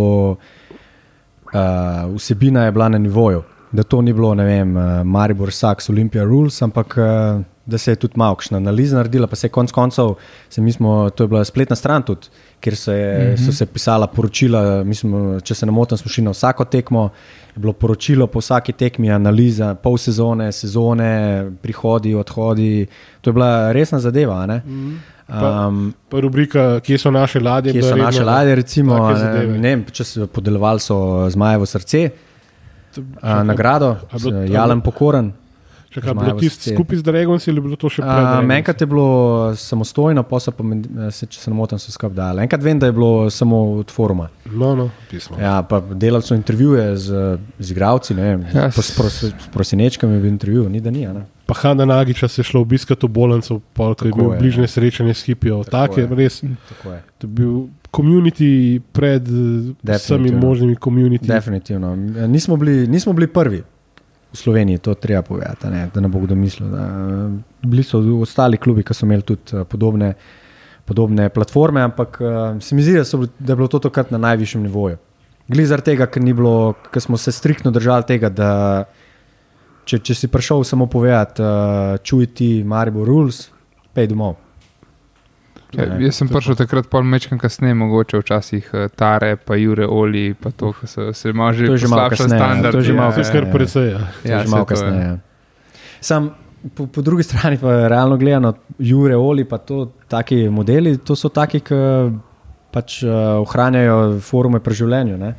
uh, vsebina je bila na nivoju. Da to ni bilo, ne vem, uh, Maribor, Saks, Olympia Rules, ampak uh, da se je tudi malo kakšna analiza naredila, pa se je konec koncev, se mi smo, to je bila spletna stran tudi, kjer se je, mm -hmm. so se pisala poročila, mislim, če se ne motim, smo šli na vsako tekmo, je bilo poročilo po vsaki tekmi, analiza, pol sezone, sezone, prihodi, odhodi, to je bila resna zadeva. ne. Pa- Um, Pa rubrika, kje so naše ladje? Kje so redno, naše ne. ladje, recimo, ne, ne vem, če so podelovali so Zmajevo srce, To- a, nagrado, bilo- Jalen Pokoren. Če kaj, bilo tisto skupaj z Dragonsi ali bilo to še Dragonsi? Enkrat je bilo samostojno, pa pa, se, če se ne motim, so skupaj dali. Enkrat vem, da je bilo samo od foruma. No, no, pismo. Ja, pa delali so intervjuje z, z igravci, ne vem, Ja, ja, s, s- s prosinečkami je bil intervju, ni da ni. a ne. Pa Hanna Nagiča se je šlo obiskati v bolnico, ko je Tako bil je, bližnje ja. srečanje s hipijo. Tako Tak je res. Tako je. To je bil community pred eh, vsemi možnimi community. Definitivno. Nismo bili, nismo bili prvi v Sloveniji, to treba povedati, ne, da ne bo kdo mislil. Da, bili so ostali klubi, ki so imeli tudi eh, podobne, podobne platforme, ampak se mi zdi, da, so, da je bilo to takrat na najvišjem nivoju. Gli zaradi tega, ker, bilo, ker smo se striktno držali tega, da če, če si prišel samo povedati, uh, čuj ti Maribor Rules, pej domov. Ja, jaz sem prišel takrat pol mečkam kasneje, mogoče včasih eh, Tare, pa Jure Oli, pa to, ki so se malo že To je že malo poslabšali kasneje, standard. to je že malo To je kar precej. Ja. To je že saj malo kasneje. ja. Sam, po, po drugi [LAUGHS] strani pa realno gledano, Jure, Oli, pa to, taki modeli, to so taki, ki pač uh, ohranjajo forume pri življenju. Ne?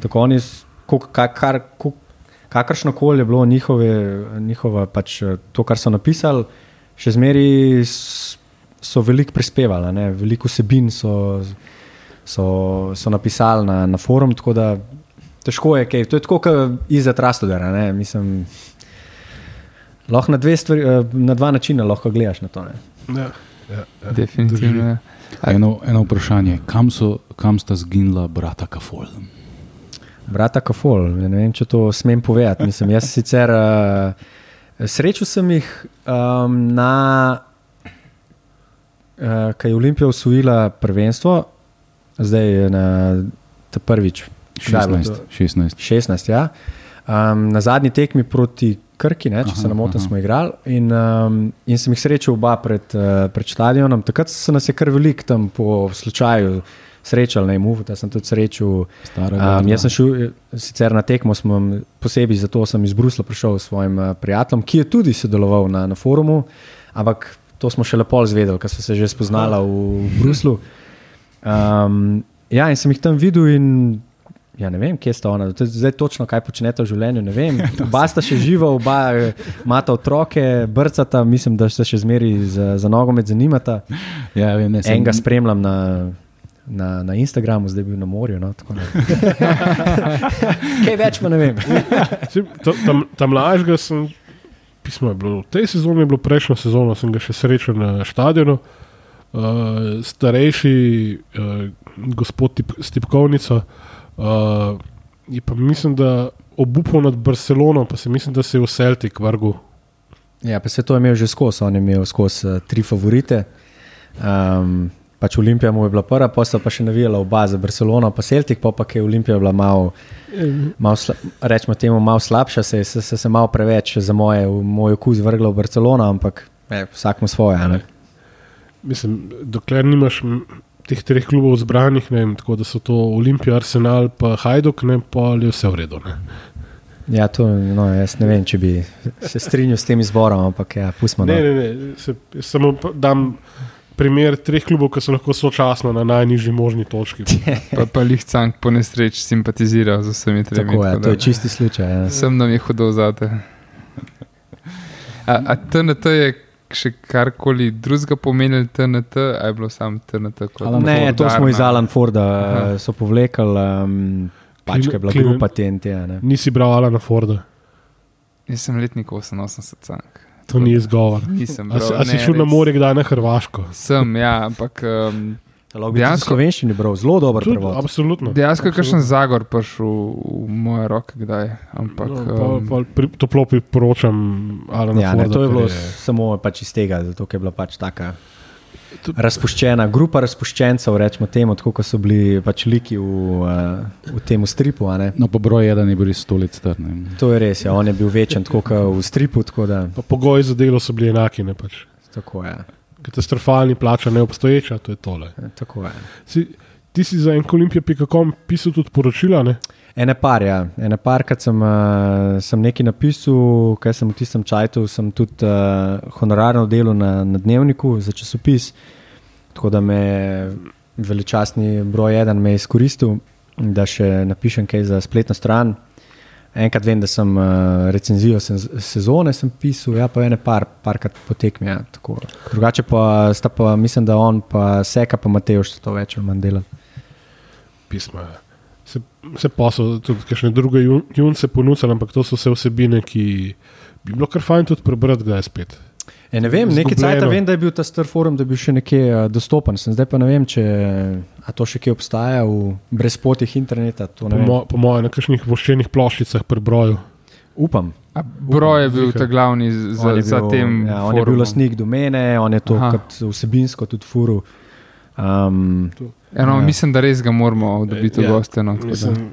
Tako oni, s- ko- ka- kar, ko- kakršno koli je bilo njihove, njihova, pač, eh, to, kar so napisali, še zmeraj so veliko prispevali, ne? veliko vsebin so, so, so napisali na, na forum. Tako da težko je, kaj. to je tako, kot izza Trastodera. ne, Mislim, lahko na, dve stvari, eh, na dva načina lahko gledaš na to. Ne? Ja, ja, ja. Definitivno. ja. Eno, eno vprašanje, kam, so, kam sta zginila brata Kafol? Brata Kafol, ne vem, če to smem povedati. Mislim, jaz sicer uh, srečal sem jih um, na, uh, kaj je Olimpija osvojila prvenstvo, zdaj je na ta prvič. Kdaj je bilo to? 16. 16. 16, ja. Um, na zadnji tekmi proti Krki, ne, če Aha, se ne motim, smo igrali. In, um, in sem jih srečal oba pred, uh, pred stadionom. Takrat se nas je kar veliko tam po slučaju srečal, ne mu, da sem tudi srečal. Stara Um, jaz sem šel eh, sicer na tekmo, smo posebej zato sem iz Brusla prišel s svojim uh, prijateljem, ki je tudi sodeloval na, na forumu, ampak to smo še lepo izvedeli, ker so se že spoznala v Bruslu. Um, ja, in sem jih tam videl in Ja, ne vem, kje sta ona, zdaj točno kaj počnete v življenju. ne vem. [LAUGHS] Oba sta še živa, oba eh, imata otroke, brcata, mislim, da se še zmeri za, za nogomet zanimata. Ja, vem, ne, sem- Enega spremljam na, na, na Instagramu, zdaj bil na morju. No, da. [LAUGHS] kaj več pa ne vem. Tam, tam lažga sem, pismo je bilo, v tej sezoni je bilo prejšnjo sezono, sem ga še srečal na stadionu. Uh, starejši uh, gospod tip, s tipkovnico uh, je pa mislim, da obupal nad Barcelono, pa se mislim, da se je v Celtic vrgel. Ja, pa se to je imel že skozi, on je imel skozi uh, tri favorite. Um, pač Olimpija mu je bila prva, pa sta pa še navijala oba za Barcelono, pa Celtic, pa pa je Olimpija bila malo. Mal rečemo temu, malo slabša, se je se, se, se malo preveč za moje, v moj okus vrgla v Barcelono, ampak eh, vsak ima svoje. a ne. mislim, dokler nimaš teh treh klubov zbranih, ne vem, tako da so to Olimpija, Arsenal, pa Hajduk, ne pa je vse v redu. Ne. Ja, to, no, jaz ne vem, če bi se strinjal s tem izborom, ampak ja, pustimo. Ne, No. ne, ne, se, jaz samo dam primer treh klubov, ki so lahko sočasno na najnižji možni točki. [LAUGHS] Pa, pa Lihcank po nesreči simpatizira z vsemi tremi. Tako je, tako to je čisti slučaj. Ja. Sem nam je hudo zate. A, a TNT je še karkoli drugega pomenil, TNT, ali je bilo samo TNT? kot Alan Ne, to smo iz? Alan Forda Aha. eh, so povlekli, um, pač Klin- ki je bila grupa TNT. a ne. Nisi bral Alana Forda, Jaz sem letnik 88 cank. To ni izgovor. Nisem. A, si- bral, a si ne, šel na more kdaj na Hrvaško? Sem, ja, ampak um, v Dejansko- slovenščini bral, zelo dober Tudi, prevod. absolutno. dejansko je kakšen zagor prišel v moje roke, kdaj. Ampak, No, pa, um, pa, pri, toplo priporočam Alana Ja, ne, Forda. to je bilo samo pač iz tega, zato ker je bila pač taka razpuščena, grupa razpuščencev, rečemo temu, tako kot so bili pač liki v, uh, v tem stripu. a ne. No, pa broj eden je bil res stolec star. ne. To je res, ja, on je bil večen, tako kot v stripu. Tako da, Pa pogoji za delo so bili enaki. Ne, pač. tako je. Katastrofalni, plača neobstoječa, to je tole. Tako je. Si, ti si za enkolimpija.com pisal tudi poročila, ne? Ene par, ja. Ene par, kad sem, uh, sem nekaj napisal, kaj sem v tistem čajtu, sem tudi uh, honorarno delal na, na dnevniku za časopis, tako da me je veličastni broj eden me je izkoristil, da še napišem kaj za spletno stran. Enkrat vem, da sem uh, recenzijo sem, sezone sem pisal, ja, pa ene par, parkrat potekmi. Ja. Drugače pa sta pa, mislim, da on pa Seka pa Mateoš to več ali manj delali. pisma. Se, se pa so tudi kakšne druge jun- junce ponudili, ampak to so vse vsebine, ki bi bilo kar fajn tudi prebrati, kdaj spet. E, ne vem, nekaj časa vem, da je bil ta star forum, da je bil še nekje uh, dostopen. Sem zdaj pa ne vem, če a to še kje obstaja v brezpotih interneta. To Po, ne vem. mo, po mojem, na kakšnih voščenih ploščicah prebroju. Upam. a broj je bil ta glavni za, je za bil, tem. ja, on je bil forumom. lastnik domene, on je to vsebinsko tudi furu. Um, Ja, no, Ja. Mislim, da res ga moramo dobiti v Ja, goste. No, tako da. Mislim,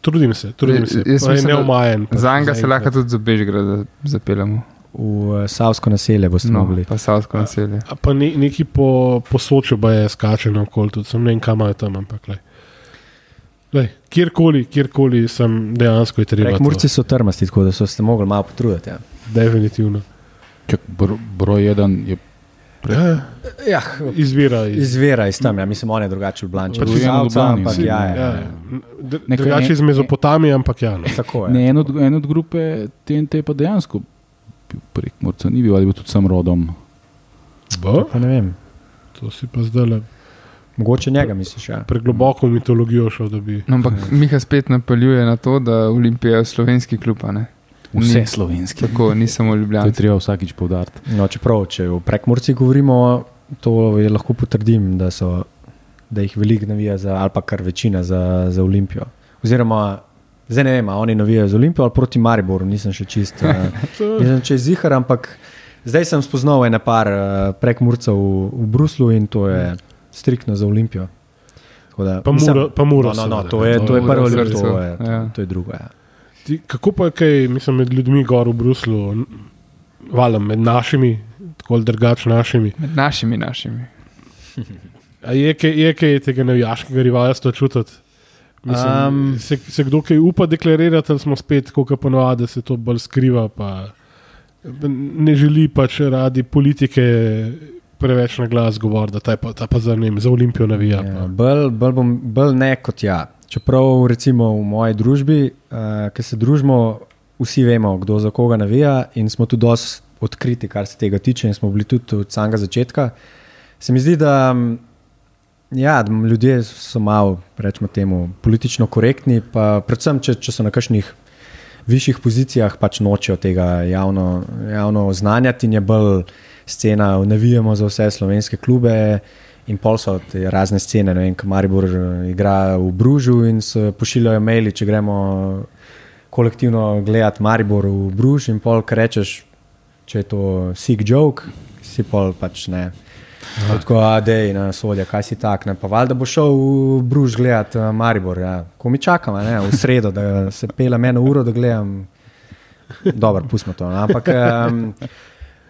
trudim se, trudim se. Jaz je da neumajen. pač Za njega se lahko tudi za Bežgrad zapeljemo. v uh, Savsko naselje boste No, mogli. pa Savsko naselje. A pa ne, neki po, po Soču pa je skače na okol, tudi sem ne vem, kam imajo tam, ampak lej. Lej, kjerkoli, kjerkoli sem dejansko je treba. Murci so trmasti, tako da so se mogli malo potruditi. Ja. Definitivno. Čak, br, broj eden je Ja, Ja, izvira iz. izvira iz tam, ja. mislim, on je drugače v Blanči. Pa Od tudi en v Savca, Ljubljani, ampak ja, ja, Ja, ja. drugače iz Mezopotamije, ampak ja. No. [LAUGHS] Tako je. Ne, en od, en od grupe TNT pa dejansko prek Morca, ni bil ali bil tudi sam rodom. Bo? Pa ne vem. To si pa zdaj le Mogoče njega misliš, ja. pregloboko v mitologijo šel, da bi. No, ampak [LAUGHS] Miha spet napeljuje na to, da Olimpija je slovenski klub. a ne? Vse Ni. slovenski. Tako, ni samo To je treba vsakič povdariti. No, čeprav, če o prekmorcih govorimo, to lahko potrdim, da, so, da jih veliko navija, za, ali pa kar večina za, za Olimpijo. Oziroma, zdaj ne vem, a oni navijajo za Olimpijo ali proti Mariboru, nisem še čist. [LAUGHS] Uh, nisem čez zihar, ampak zdaj sem spoznal ene par uh, prekmorcev v, v Bruslu in to je striktno za Olimpijo. Da, Pa Muro- pa Muro No, no, no, to je, to to je prvo, v to je, ja. to je drugo. Ja. Ti, kako pa je kaj, mislim, med ljudmi gor v Bruslu, valjda med našimi, tako ali drugače našimi. Med našimi, našimi. A je kaj, je kaj tega navijaškega rivalstva čutiti? Mislim, Um, se, se kdo kaj upa deklarirati, ali smo spet, kot ponovadi, da se to bolj skriva, pa ne želi pač radi politike preveč na glas govoriti, da ta, pa, ta pa za, ne vem, za Olimpijo navija. Ja, Ja, bolj, bolj, bom, bolj ne kot ja. Čeprav recimo v moji družbi, uh, ki se družimo, vsi vemo, kdo za koga navija in smo tudi dosti odkriti, kar se tega tiče in smo bili tudi od samega začetka. Se mi zdi, da mm, ja, da ljudje so malo, rečemo temu, politično korektni, pa predvsem, če, če so na kakšnih višjih pozicijah, pač nočejo tega javno, javno oznanjati in je bolj scena, navijamo za vse slovenske klube. In pol so te razne scene, ne vem, kot Maribor eh, igra v Bružu in se pošiljajo maili, če gremo kolektivno gledati Maribor v Bruž. In pol, kar rečeš, če je to sick joke, si pol pač ne. Tako, da je na sodja, kaj si tak. Ne? Pa valjda bo šel v Bruž gledati eh, Maribor. Ja. Ko mi čakamo, ne? v sredo, da se pelem eno uro, da gledam. Dobro, pustimo to. no. Ampak. Um,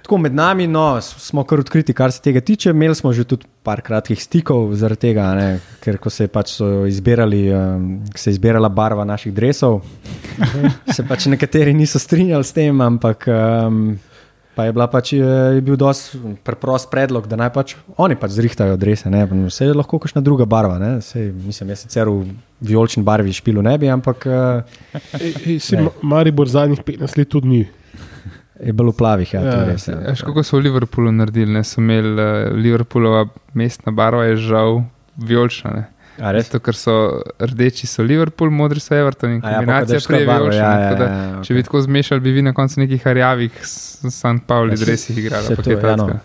Tako med nami no, smo kar odkriti, kar se tega tiče. Imeli smo že tudi par kratkih stikov zaradi tega, a ne, ker ko se je pač izbirali, um, se je izbirala barva naših dresov, [LAUGHS] se pač nekateri niso strinjali s tem, ampak um, pa je, pač, je, je bil dosti preprost predlog, da naj pač oni pač zrihtajajo drese. Ne. Vse je lahko kakšna druga barva. Sej, mislim, jaz sicer v vijolični barvi špilu ne bi, ampak uh, Ej, ej, si Ne. Ma- Maribor zadnjih 15 let tudi ni. Je bil v plavih. Ja, Ja, ja, res, ja. Veš, kako so v Liverpoolu naredili? Ne? So imeli uh, Liverpoolova mestna barva, je žal vijolična. ne. A, res? Zato, ker so rdeči, so Liverpool, modri so Everton in ja, kombinacija prije barva, vijolična. ja, tako ja, da ja, Če bi tako zmešali, bi vi na koncu nekih rjavih St. Pauli Ja, dresih igrali. to, ja, no. To je-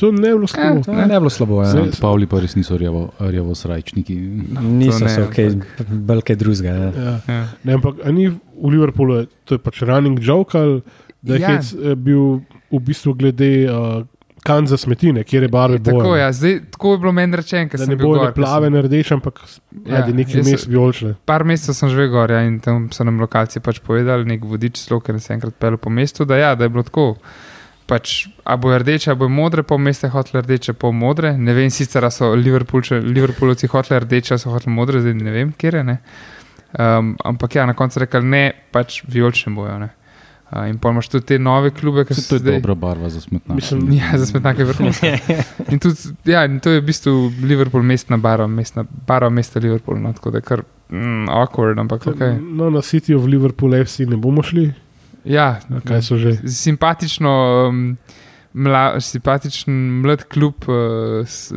To ne je bilo slabo. To ne, ne bilo slabo. Ja. Zdaj- Pavli pa res niso rjavo, rjavo srajčniki. Niso To ne, se bolj kaj drugega. Ja. Ja. Ja. Ne, ampak ni v Liverpoolu, je- to je pač running joke, ali da je Ja. eh, bil v bistvu glede uh, kanza smetine, kjer je barve Tako, boje. ja, zdaj, tako je bilo meni rečeno, Da sem ne bil bojo plave, sem- ne rdeče, ampak Ja, ja, neki jaz mes se- vijolične. Par mesecev sem že gor ja, in tam so nam lokalci pač povedali, nek vodič slo, ker sem enkrat pel po mestu, da, ja, da je bilo tako. Pač, a bo rdeče, a bo modre, pol mesta je hotel rdeče, pol modre. Ne vem sicer, a so Liverpoolovci hoteli rdeče, a so hoteli modre, zdaj ne vem, kje je. Um, ampak ja, na koncu rekli ne, pač vijolične bojo. Ne? Uh, in pa imaš tudi te nove klube, ki Se so to je zdaj. dobra barva za smetnjak. Mislim, [LAUGHS] Ja, za smetnjake vrhunska. [LAUGHS] In, tudi, ja, in to je v bistvu Liverpool, mestna barva, mestna barva mesta Liverpool. No, tako da je kar mm, awkward, ampak ok. No, na City of Liverpool FC ne bomo šli. Ja, Kaj so že? simpatično, um, mla, simpatičen mlad klub. Uh, s,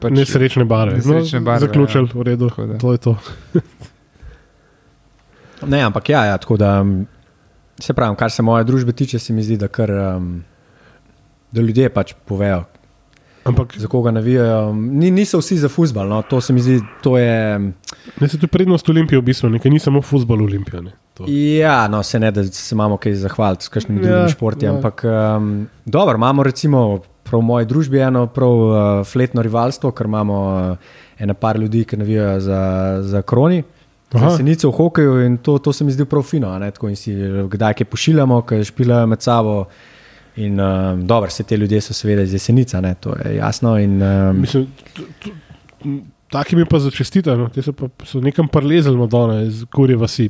pač, Nesrečne barve. nesrečne barve, Zaključili, v redu. To je to. Ne, ampak ja, ja, tako da um, se pravi, kar se moje družbe tiče, se mi zdi, da, kar, um, da ljudje pač povejo, Ampak za koga navijajo. Ni, niso vsi za futbal, no, to se mi zdi, to je. ne se tu prednost Olimpije v bistvu, nekaj ni samo futbol Olimpije. Ne. To. Ja, no, se ne, da se imamo kaj zahvaliti s kakšnimi Ja, drugimi športi, ja. ampak um, dobro, imamo recimo prav v moji družbi eno prav uh, fletno rivalstvo, ker imamo uh, ena par ljudi, ki navijajo za, za kroni. Aha. Senice v hokeju in to, to se mi zdi prav fino. si kdaj kaj pošiljamo, kaj špilajo med sabo. In um, dobro, vse te ljudje so seveda iz jesenica, ne, to je jasno. In, um, Mislim, Taki mi pa začestitajo, no. te so, pa, so nekam prelezali Madonna iz kurje vasi.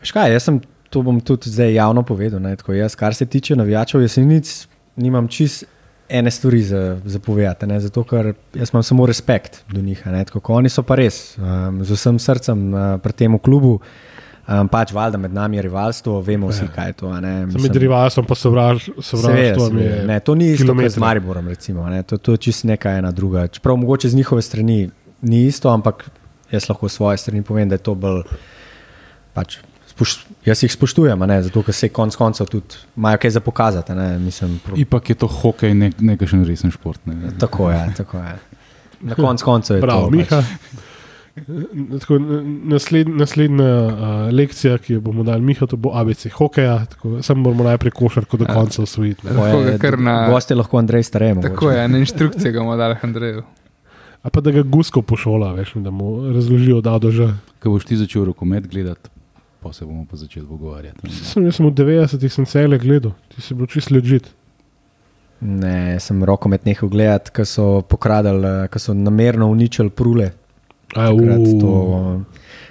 Veš kaj, jaz sem to bom tudi zdaj javno povedal. Ne, tako, jaz, kar se tiče navijačev jesenic, nimam čist ene stvari za, za povedati. Ne, zato, ker jaz imam samo respekt do njih. Tako, ko oni so pa res um, z vsem srcem uh, pri tem klubu. Um, pač valjda med nami je rivalstvo, vemo vsi, kaj je to. Sem med rivalstvom pa sovraštvom. je Ne, to ni isto kot z. Mariborom, recimo, ne, to, to je čisto neka ena druga. Čeprav mogoče z njihove strani ni isto, ampak jaz lahko svoje strani povem, da je to bolj. Pač, spoš, jaz jih spoštujem, a ne, zato ker se konec koncev tudi imajo kaj za pokazati. a Ne, mislim, pro, Ipak je to hokej, ne, nekakšen resen šport. Ne. tako je. Tako je. Na koncu koncev je Bravo, to. Miha. Pač, Tako, nasled, naslednja uh, lekcija, ki jo bomo dali Miha, to bo ABC hokeja. Tako, Sam moramo najprej košarko do Ja. konca ne. kar na- Gost je lahko Andrej Starej. Tako je, ena inštrukcija ga bomo dali Andreju. A pa da ga gusko pošola, veš, da mu razložijo, da do že. Ko boš ti začel rokomet gledati, pa se bomo pa začeli pogovarjati. Sem, jaz sem v 90-ih sem cele gledal, ti si bil čist ležit. Ne, sem rokomet nehal gledati, ker so pokradali, ker so namerno uničili prule.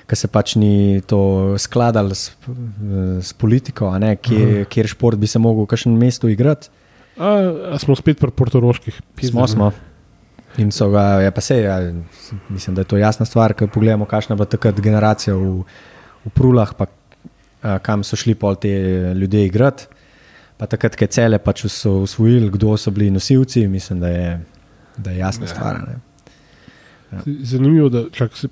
Ker se pač ni to skladalo s, s politiko, a ne, kje, kjer šport bi se lahko v kakšnem mestu igrati. A, a smo spet pri portoroških. Smo, smo. In so ga, ja, pa se, ja, mislim, da je to jasna stvar, ker pogledamo, kakšna je bila takrat generacija v, v Prulah, pa a, kam so šli pol te ljudje igrati. Pa takrat, ko je cele pač so usvojili, kdo so bili nosilci, mislim, da je, da je jasna ja. stvar. Ne. Zanimivo, da čak, se,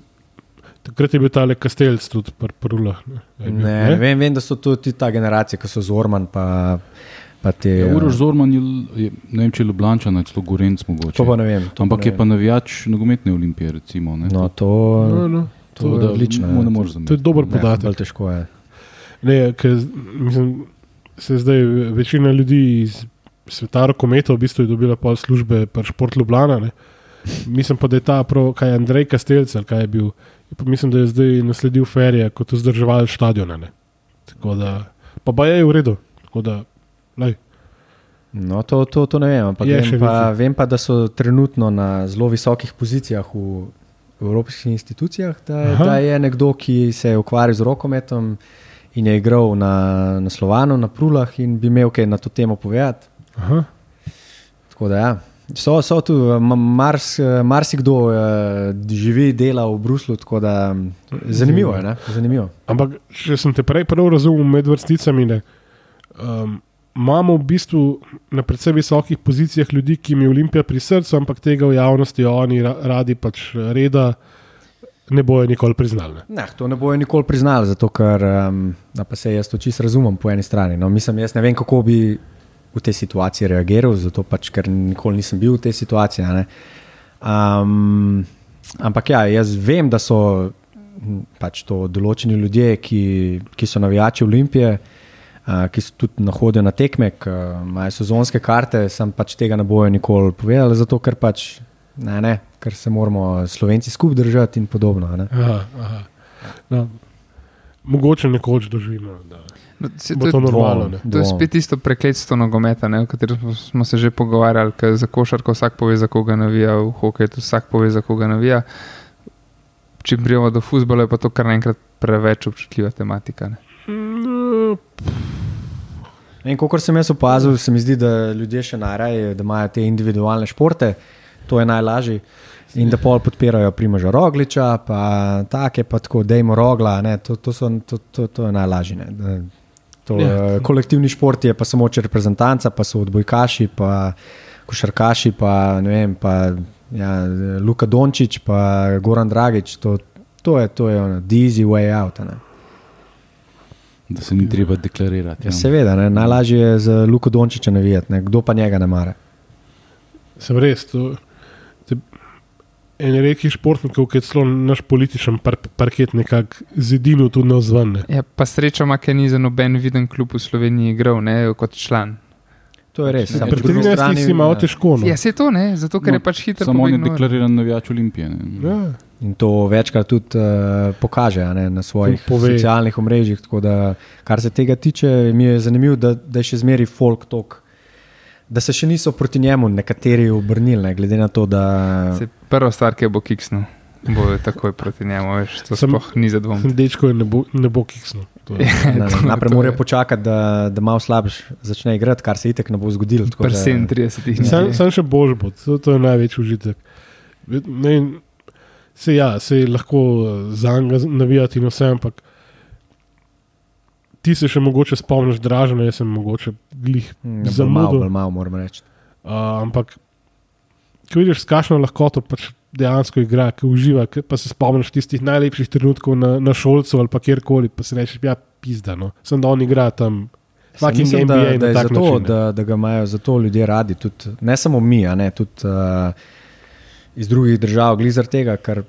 takrat je bil tale kastelc tudi pri Prulah. Ne, bil, Ne, ne, vem, vem, da so tudi ta generacija, ki so Zorman, pa, pa te. Ja, Uroš Zorman je, je, ne vem, če je Ljubljančan, ali celo Gorenc mogoče. To pa ne vem. to Ampak ne je pa navijač nogometne olimpije, recimo. Ne? No, to, No, no, to je da odlično. Ja. ne moreš to je dober Ne, podatek. težko je. Ne, ker, mislim, se zdaj večina ljudi iz sveta rokometa v bistvu je dobila pol službe pri Šport Ljubljana. Ne. Mislim pa, da je ta, prav, kaj je Andrej Kastelc, kaj je bil. Mislim, da je zdaj nasledil ferije kot vzdrževalec stadiona. Ne. Tako da, pa pa je v redu. Tako da, lej. No, to, to, to ne vem, ampak Je vem pa, vem pa, da so trenutno na zelo visokih pozicijah v evropskih institucijah. Da, je- Aha. da je nekdo, ki se je ukvarjal z rokometom in je igral na, na Slovanu, na Prulah in bi imel kaj na to temo povedati. Aha. Tako da, ja. So, so tu, eh, ma- mars, eh, marsikdo uh, živi, dela v Bruslu, tako da mm, zanimivo je. Ne? Zanimivo. Ampak, če sem te prej prav razumel med vrsticami, ne, um, imamo v bistvu na predvsej visokih pozicijah ljudi, ki jim je Olimpija pri srcu, ampak tega v javnosti oni ra radi pač reda ne bojo nikoli priznali. Ne. Ne, to ne bojo nikoli priznali, zato ker um, se jaz to čisto razumem po eni strani. No, mislim, jaz ne vem, kako bi v tej situaciji reagiral, zato pač, ker nikoli nisem bil v tej situaciji. Um, ampak ja, jaz vem, da so pač to določeni ljudje, ki, ki so navijači Olimpije. Uh, ki so tudi nahodijo na tekme, imajo sezonske karte, sem pač tega ne bojo nikoli povedali, zato ker pač ne, ne, ker se moramo Slovenci skupaj držati in podobno. a ne. Aha, aha. No, mogoče nekoč doživimo. Da. No, se, to, to je, normalno. ne. to je spet isto prekletstvo nogometa, ne, o katerem smo, smo se že pogovarjali, za košarko vsak pove, za koga navija, v hokeju tudi vsak pove, za koga navija. Če prijemo do futbola, je pa to kar naenkrat preveč občutljiva tematika. Ne. Mm, In kot sem jaz opazil, se mi zdi, da ljudje še najraje, da imajo te individualne športe, to je najlažje. In da pol podpirajo Primoža Rogliča, pa take, pa tako, da jim rogla, ne, to, to, so, to, to, to je najlažje. ne. Da- To, Ja. ja. Kolektivni šport je pa samo če reprezentanca, pa so odbojkaši, pa košarkaši, pa ne vem, pa ja, Luka Dončić, pa Goran Dragič. To, to je, to je ono, the easy way out. Ne. Da se ni treba deklarirati. Ja, seveda, ne, najlažje je za Luko Dončiča navijati, ne, kdo pa njega ne mara. Sem res. To, te, en reki športnikov, ki je celo naš političen par, parket nekako zidinil tudi na vzven. ne. Ja, pa srečo ima, ker ni za noben viden klub v Sloveniji igral ne, kot član. To je res. Ja, samo Pri po drugi 13 strani, si ja, težko. No. Ja, se to ne, zato ker No, je pač hitro Samo on je deklariran navijač Olimpije. Ne? Ja. In to večkrat tudi uh, pokaže a ne, na svojih Pove. socialnih omrežjih. tako Da, kar se tega tiče, mi je zanimivo, da, da je še zmeraj folk tok. Da se še niso proti njemu nekateri obrnili, ne, glede na to, da Se prva stvar, ki bo kiksnil, bo takoj proti njemu, veš, to Sem- sploh ni za dvom. [LAUGHS] Dečko ne bo, ne bo kiksnil. To je- [LAUGHS] na, to- najprej morajo počakati, da, da malo slabš začne igrati, kar se itek ne bo zgodilo. tako Pri da- 37 Sam, sam še boljš bo, to, to je največji užitek. Ne, se, ja, se lahko za njega navijati in vse, ampak ti se še mogoče spomniš, dražene, jaz sem mogoče glih bolj zamudil. Malo, malo, moram reči. Uh, ampak, ko vidiš, s kakšno lahkoto pač dejansko igra, ki uživa, ki pa se spomniš tistih najlepših trenutkov na, na šolcu ali pa kjerkoli, pa si rečeš, ja, pizda, no. sem da on igra tam. Mislim, da, da je zato, način, da, da ga imajo zato ljudje radi, tudi, ne samo mi, ne, tudi uh, iz drugih držav, zaradi tega, ker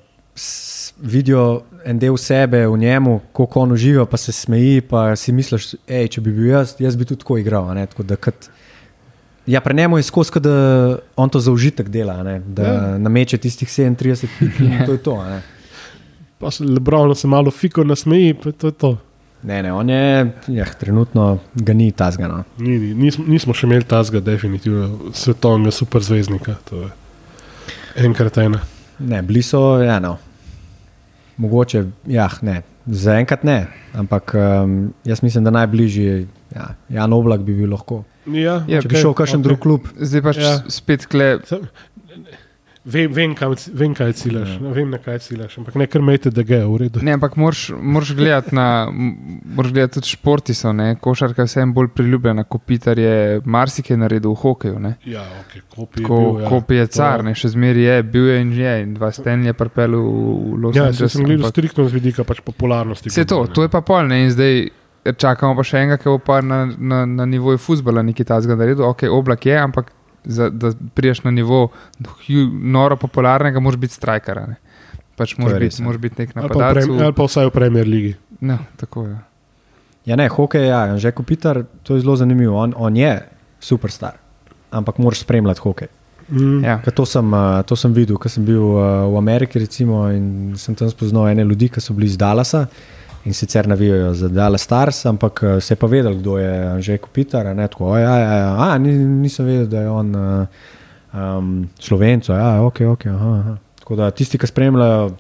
vidijo en del sebe v njemu, kako on uživa, pa se smeji, pa si misliš, hej, če bi bil jaz, jaz bi tudi tako igral. tako da, kad, ja, pri njemu je skozi, da on to za užitek dela, ne, da Ja. ja. nameče tistih 37 pik in to je to. a Ne. [LAUGHS] Pa se Lebron se malo fiko nasmeji, pa to je to. Ne, ne, on je, ja, trenutno ga ni tazgano. Ni, ni, nismo, nismo še imeli tazga, definitivno svetovnega superzvezdnika. To je enkrat ena. Ne, bili so, ja, no. Mogoče, ja, ne. Zaenkrat ne, ampak um, jaz mislim, da najbližji, ja, Jan Oblak bi bil lahko. Ja, Ja, Če bi šel v kakšen drug klub, Zdaj pač Ja. ja. spet kle, Sam- Vem, vem, kam, vem, kaj ciljaš, ja. vem, na kaj ciljaš, ampak ne kar mejte, da ga je v redu. Ne, ampak moraš, gledati na, moraš gledati tudi športi so, ne, košarka je vsem bolj priljubljena, kopitar je marsikaj naredil v hokeju, ne. Ja, okay, kopi je Ko, bil, ja. Kopi je car, ne, še zmeraj je, bil je in že je, in dva stenja pripel v Los Ja, Angeles. sem gledal ampak- striktno z vidika pač popularnosti. Vse to, ne. to je pa pol, ne, in zdaj čakamo pa še enega, ki bo pa na, na, na nivoju futbola nekaj tajnega naredil. Ok, oblak je, ampak za, da priješ na nivo noro popularnega, moraš biti strajkar. a ne. Pač moraš biti, ja. moraš biti nek ali pa, v prem, napadalec. ali pa vsaj v Premier Ligi. No, tako je. ja, ne, hokej, ja, že Kopitar, to je zelo zanimivo. On, on je superstar, ampak moraš spremljati hokej. Mm. Ja. Ker To, sem, uh, to sem videl, ko sem bil uh, v Ameriki recimo, in sem tam spoznal ene ljudi, ki so bili iz Dallasa. In sicer navijajo za Dallas Stars, ampak uh, se je pa vedel, kdo je že Kopitar. Ne, tako, ja, ja, ja, a, ni, nisem vedel, da je on um, slovenco. Ja, ok, ok. Aha, aha. Tako da tisti, ki spremljajo,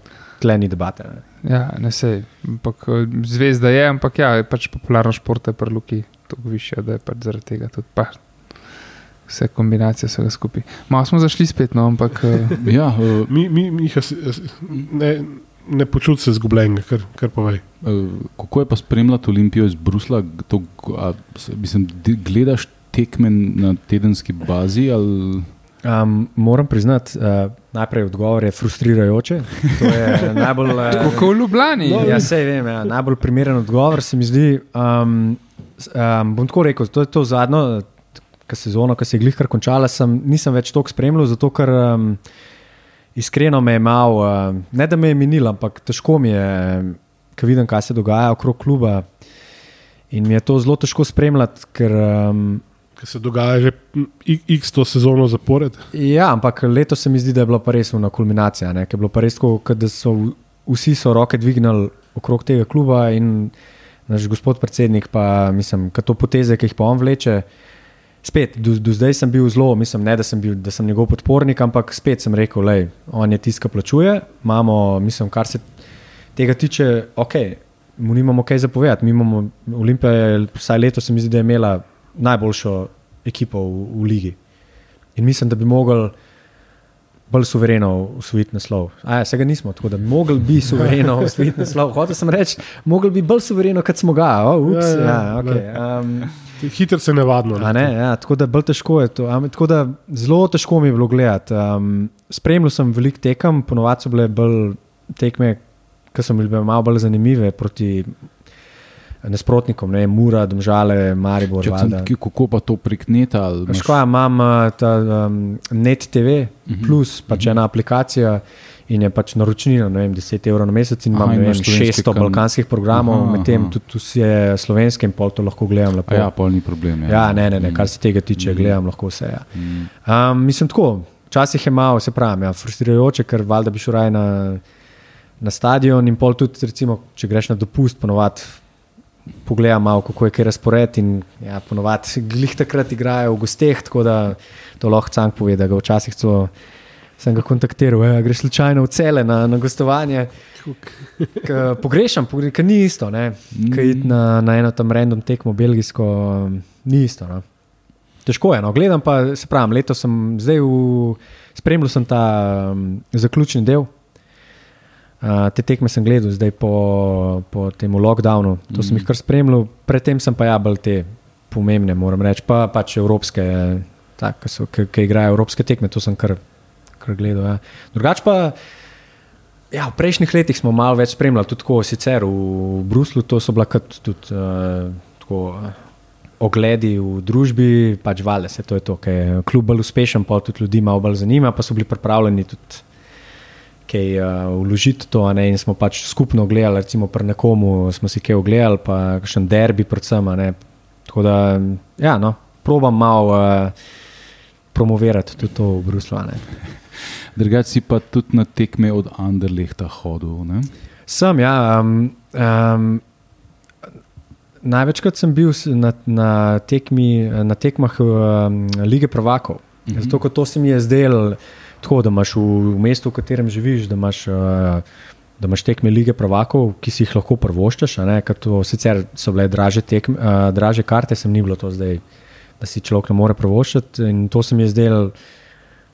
tle ni debate. Ne. Ja, ne sej. Ampak eh, zvezda je, ampak ja, je pač popularno šport je pri Luki tako više, da je pač zaradi tega tudi pa. Vse kombinacije vsega skupaj. Malo smo zašli spet, no, ampak eh, [LAUGHS] Ja, uh, Mi, mi, mi ne, ne počutim se zgubljenega, kar, kar povej. uh, kako je pa spremljati Olimpijo iz Brusla? To, a, mislim, gledaš tekme na tedenski bazi? Ali, Um, moram priznati, uh, najprej odgovor je frustrirajoče. To je [LAUGHS] najbolj. Uh, kot v Ljubljani. No, Ja, sej vem, ja. najbolj primeren odgovor se mi zdi. Um, um, bom tako rekel, to je to zadnjo sezono, ki se je glihkar končala, sem, nisem več toliko spremljal, zato ker um, iskreno me je mal, uh, ne da me je minilo, ampak težko mi je, ko vidim, kaj se dogaja okrog kluba. In mi je to zelo težko spremljati, ker. Um, Ker se dogaja že x to sezono zapored. Ja, ampak letos se mi zdi, da je bila pa res una kulminacija. ne, ker je bilo pa res tako, kot da so vsi so roke dvignili okrog tega kluba in naš gospod predsednik, pa mislim, da to poteze, ki jih pa on vleče. Spet, do, do zdaj sem bil zelo, mislim, ne da sem, bil, da sem njegov podpornik, ampak spet sem rekel, da on je tisti, ki plačuje. Imamo, mislim, kar se tega tiče, ok, mu nimamo kaj zapovedati. Mi imamo Olimpija, je, vsaj letos se mi zdi, da je imela najboljšo ekipo v, v ligi. In mislim, da bi mogli bolj suvereno usvojiti naslov. A, ja, se ga nismo, tako da bi mogli bi suvereno [LAUGHS] usvojiti naslov. Hotel sem reči, mogli bi bolj suvereno, kot smo ga. Oh, ups, Ja, ja, ja, ja, okay. um, Hitro se navadno. A Ne, ja, tako da bolj težko je to. Am, tako da zelo težko mi je bilo gledati. Um, spremljal sem veliko tekem, ponovadi so bile bolj tekme, ki so bile malo bolj zanimive proti nasprotnikom, ne Mura, Domžale, Maribor. če sem, ki- kako pa to prek neta? ali Veš imaš- kaj, imam uh, ta um, Net TV, Mhm. plus pač ena aplikacija in je pač naročnina, ne vem, 10 evrov na mesec in Aha, imam in ne vem, imaš slovenske 600 kan- balkanskih programov, Aha, medtem aha. tudi vse slovenske in pol to lahko gledam lepo. A Ja, pol ni problem. Ja, ne, ne, ne, kar se tega tiče, gledam lahko vse. Ja. Mm. Um, mislim tako, včasih je malo, se pravi, ja, frustrirajoče, ker valjda bi šel raje na, na stadion in pol tudi, recimo, če greš na dopust, ponovadi pogledam malo, kako je kaj razpored in ja, ponovadi glih takrat igrajo v gosteh, tako da to lahko cank pove, da ga včasih celo sem ga kontaktiral, ja, greš slučajno v cele na, na gostovanje. K- Pogrešam, pogre- ker ni isto, ne. Kaj iti na, na eno tam random tekmo, belgijsko, ni isto. No. Težko je, no. gledam pa, se pravi, letos sem zdaj v, spremljal sem ta um, zaključni del. Uh, te tekme sem gledal zdaj po, po tem lockdownu, to sem jih kar spremljal, predtem sem pa ja bolj te pomembne, moram reči, pa pač evropske, ki igrajo evropske tekme, to sem kar, kar gledal. Ja. Drugač pa. Ja, v prejšnjih letih smo malo več spremljali, tudi tako, sicer v Bruslu, to so bila kot tudi uh, tako, uh, ogledi v družbi, pač vale se to je to, ker je kljub bolj uspešen, pa tudi ljudi malo bolj zanima, pa so bili pripravljeni tudi kaj uh, vložiti to, ne, in smo pač skupno gledali, recimo pri nekomu smo si kaj ogledali, pa še en derbi predvsem, ne. Tako da, ja, no, probam malo uh, promovirati tudi to v Bruslu, ne. Drugač si pa tudi na tekme od Anderlehta hodil. Ne? Sem, ja. Um, um, največkrat sem bil na, na, tekmi, na tekmah um, Lige Prvakov. Mhm. Zato, ker to se mi je zdelo tako, da imaš v, v mestu, v katerem živiš, da imaš. Uh, Da imaš tekme lige prvakov, ki si jih lahko prvoščaš, to sicer so bile draže, tekme, uh, draže karte, sem ni bilo to zdaj, da si človek ne more prvoščati. In to se mi je zdelo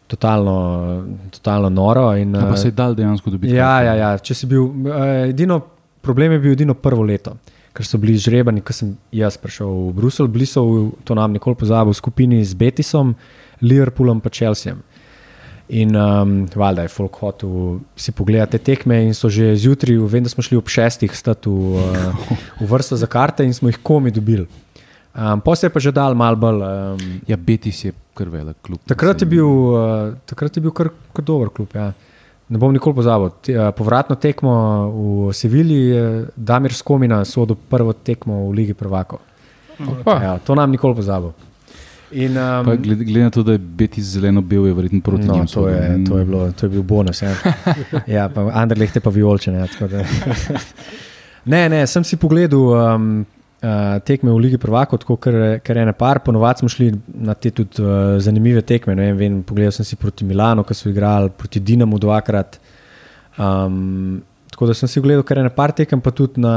totalno, totalno noro. In, A pa eh, se je dal dejansko dobiti. Ja, ja, ja. Če si bil, uh, edino, problem je bil edino prvo leto, ker so bili žrebani, ko sem jaz prišel v Bruselj, bili so, v, to nam nikoli pozabil, v skupini z Betisom, Liverpoolom in Chelseajem. In um, valjda je folk hotel si pogledati te tekme in so že zjutraj, vem, da smo šli ob šestih stati v, uh, v vrsto za karte in smo jih komi dobili. Um, pa se je pa že dal mal bolj. Um, Ja, Betis je kar velik klub. Takrat je bil, uh, takrat je bil kar, kar dober klub. Ja. Ne bom nikoli pozabil. Te, uh, povratno tekmo v Sevilji je Damir Skomina sodel prvo tekmo v Ligi Prvakov. Opa. Ja, to nam nikoli pozabil. In, um, Pa glede, glede na to, da je Betis zeleno-bel, je verjetno proti no, njim. to, je, to, je bilo, to je bil bonus. Ja, [LAUGHS] ja pa Anderlecht je pa vijolčen. Ja, tako da- Ne, ne, sem si pogledal um, uh, tekme v Ligi Prvako, tako ker je ena par, ponovadi smo šli na te tudi uh, zanimive tekme. Ne vem, vem, pogledal sem si proti Milanu, ki so igrali proti Dinamu dvakrat. Um, tako da sem si gledal kar ena par tekem, pa tudi na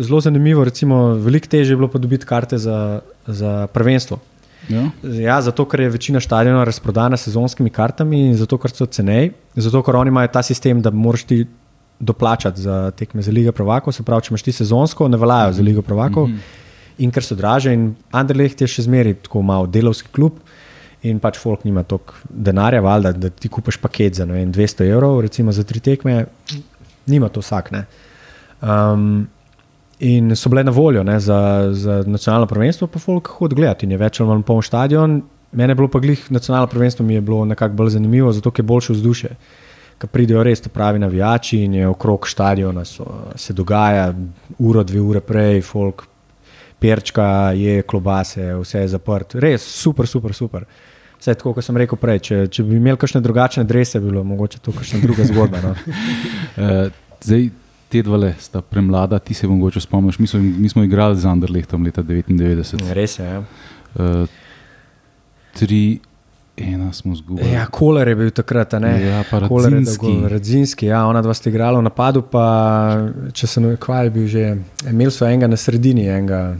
zelo zanimivo, recimo, veliko težje je bilo pa dobiti karte za, za prvenstvo. Ja. Ja, zato, ker je večina stadionov razprodana s sezonskimi kartami in zato, ker so ceneji, zato, ker oni imajo ta sistem, da moraš ti doplačati za tekme za Ligo Prvakov, se pravi, če imaš ti sezonsko, ne veljajo za Ligo Prvakov Mhm. in ker so draže. In Anderlecht je še zmeraj tako malo delovski klub. In pač folk nima toliko denarja, valjda, da ti kupiš paket za vem, 200 evrov, recimo za tri tekme, nima to vsak. Ne. Um, in so bile na voljo ne, za, za nacionalno prvenstvo, pa folk hodi gledati in je več ali manj poln stadion. Mene je bilo pa glih nacionalno prvenstvo, mi je bilo nekako bolj zanimivo, zato je boljše vzdušje. Ker pridejo res pravi navijači in je okrog stadiona so, se dogaja, uro, dve ure prej, folk perčka, je klobase, vse je zaprt. Res super, super, super. Vse tako, kot sem rekel prej, če, če bi imeli kakšne drugačne drese, bi bilo mogoče to kakšna druga zgodba. No. Uh, [LAUGHS] zdaj, te dvale sta premlada, ti se mogoče spomniš. Mi, so, mi smo igrali z Anderlehtom leta 99. Res je. Ja. Uh, tri, ena smo zgubili. Ja, Koler je bil takrat, ne? Ja, pa Radzinski. Radzinski, ja, ona dva sta igrala v napadu, pa če se ne kvaj, bil že, imeli so enega na sredini, enega,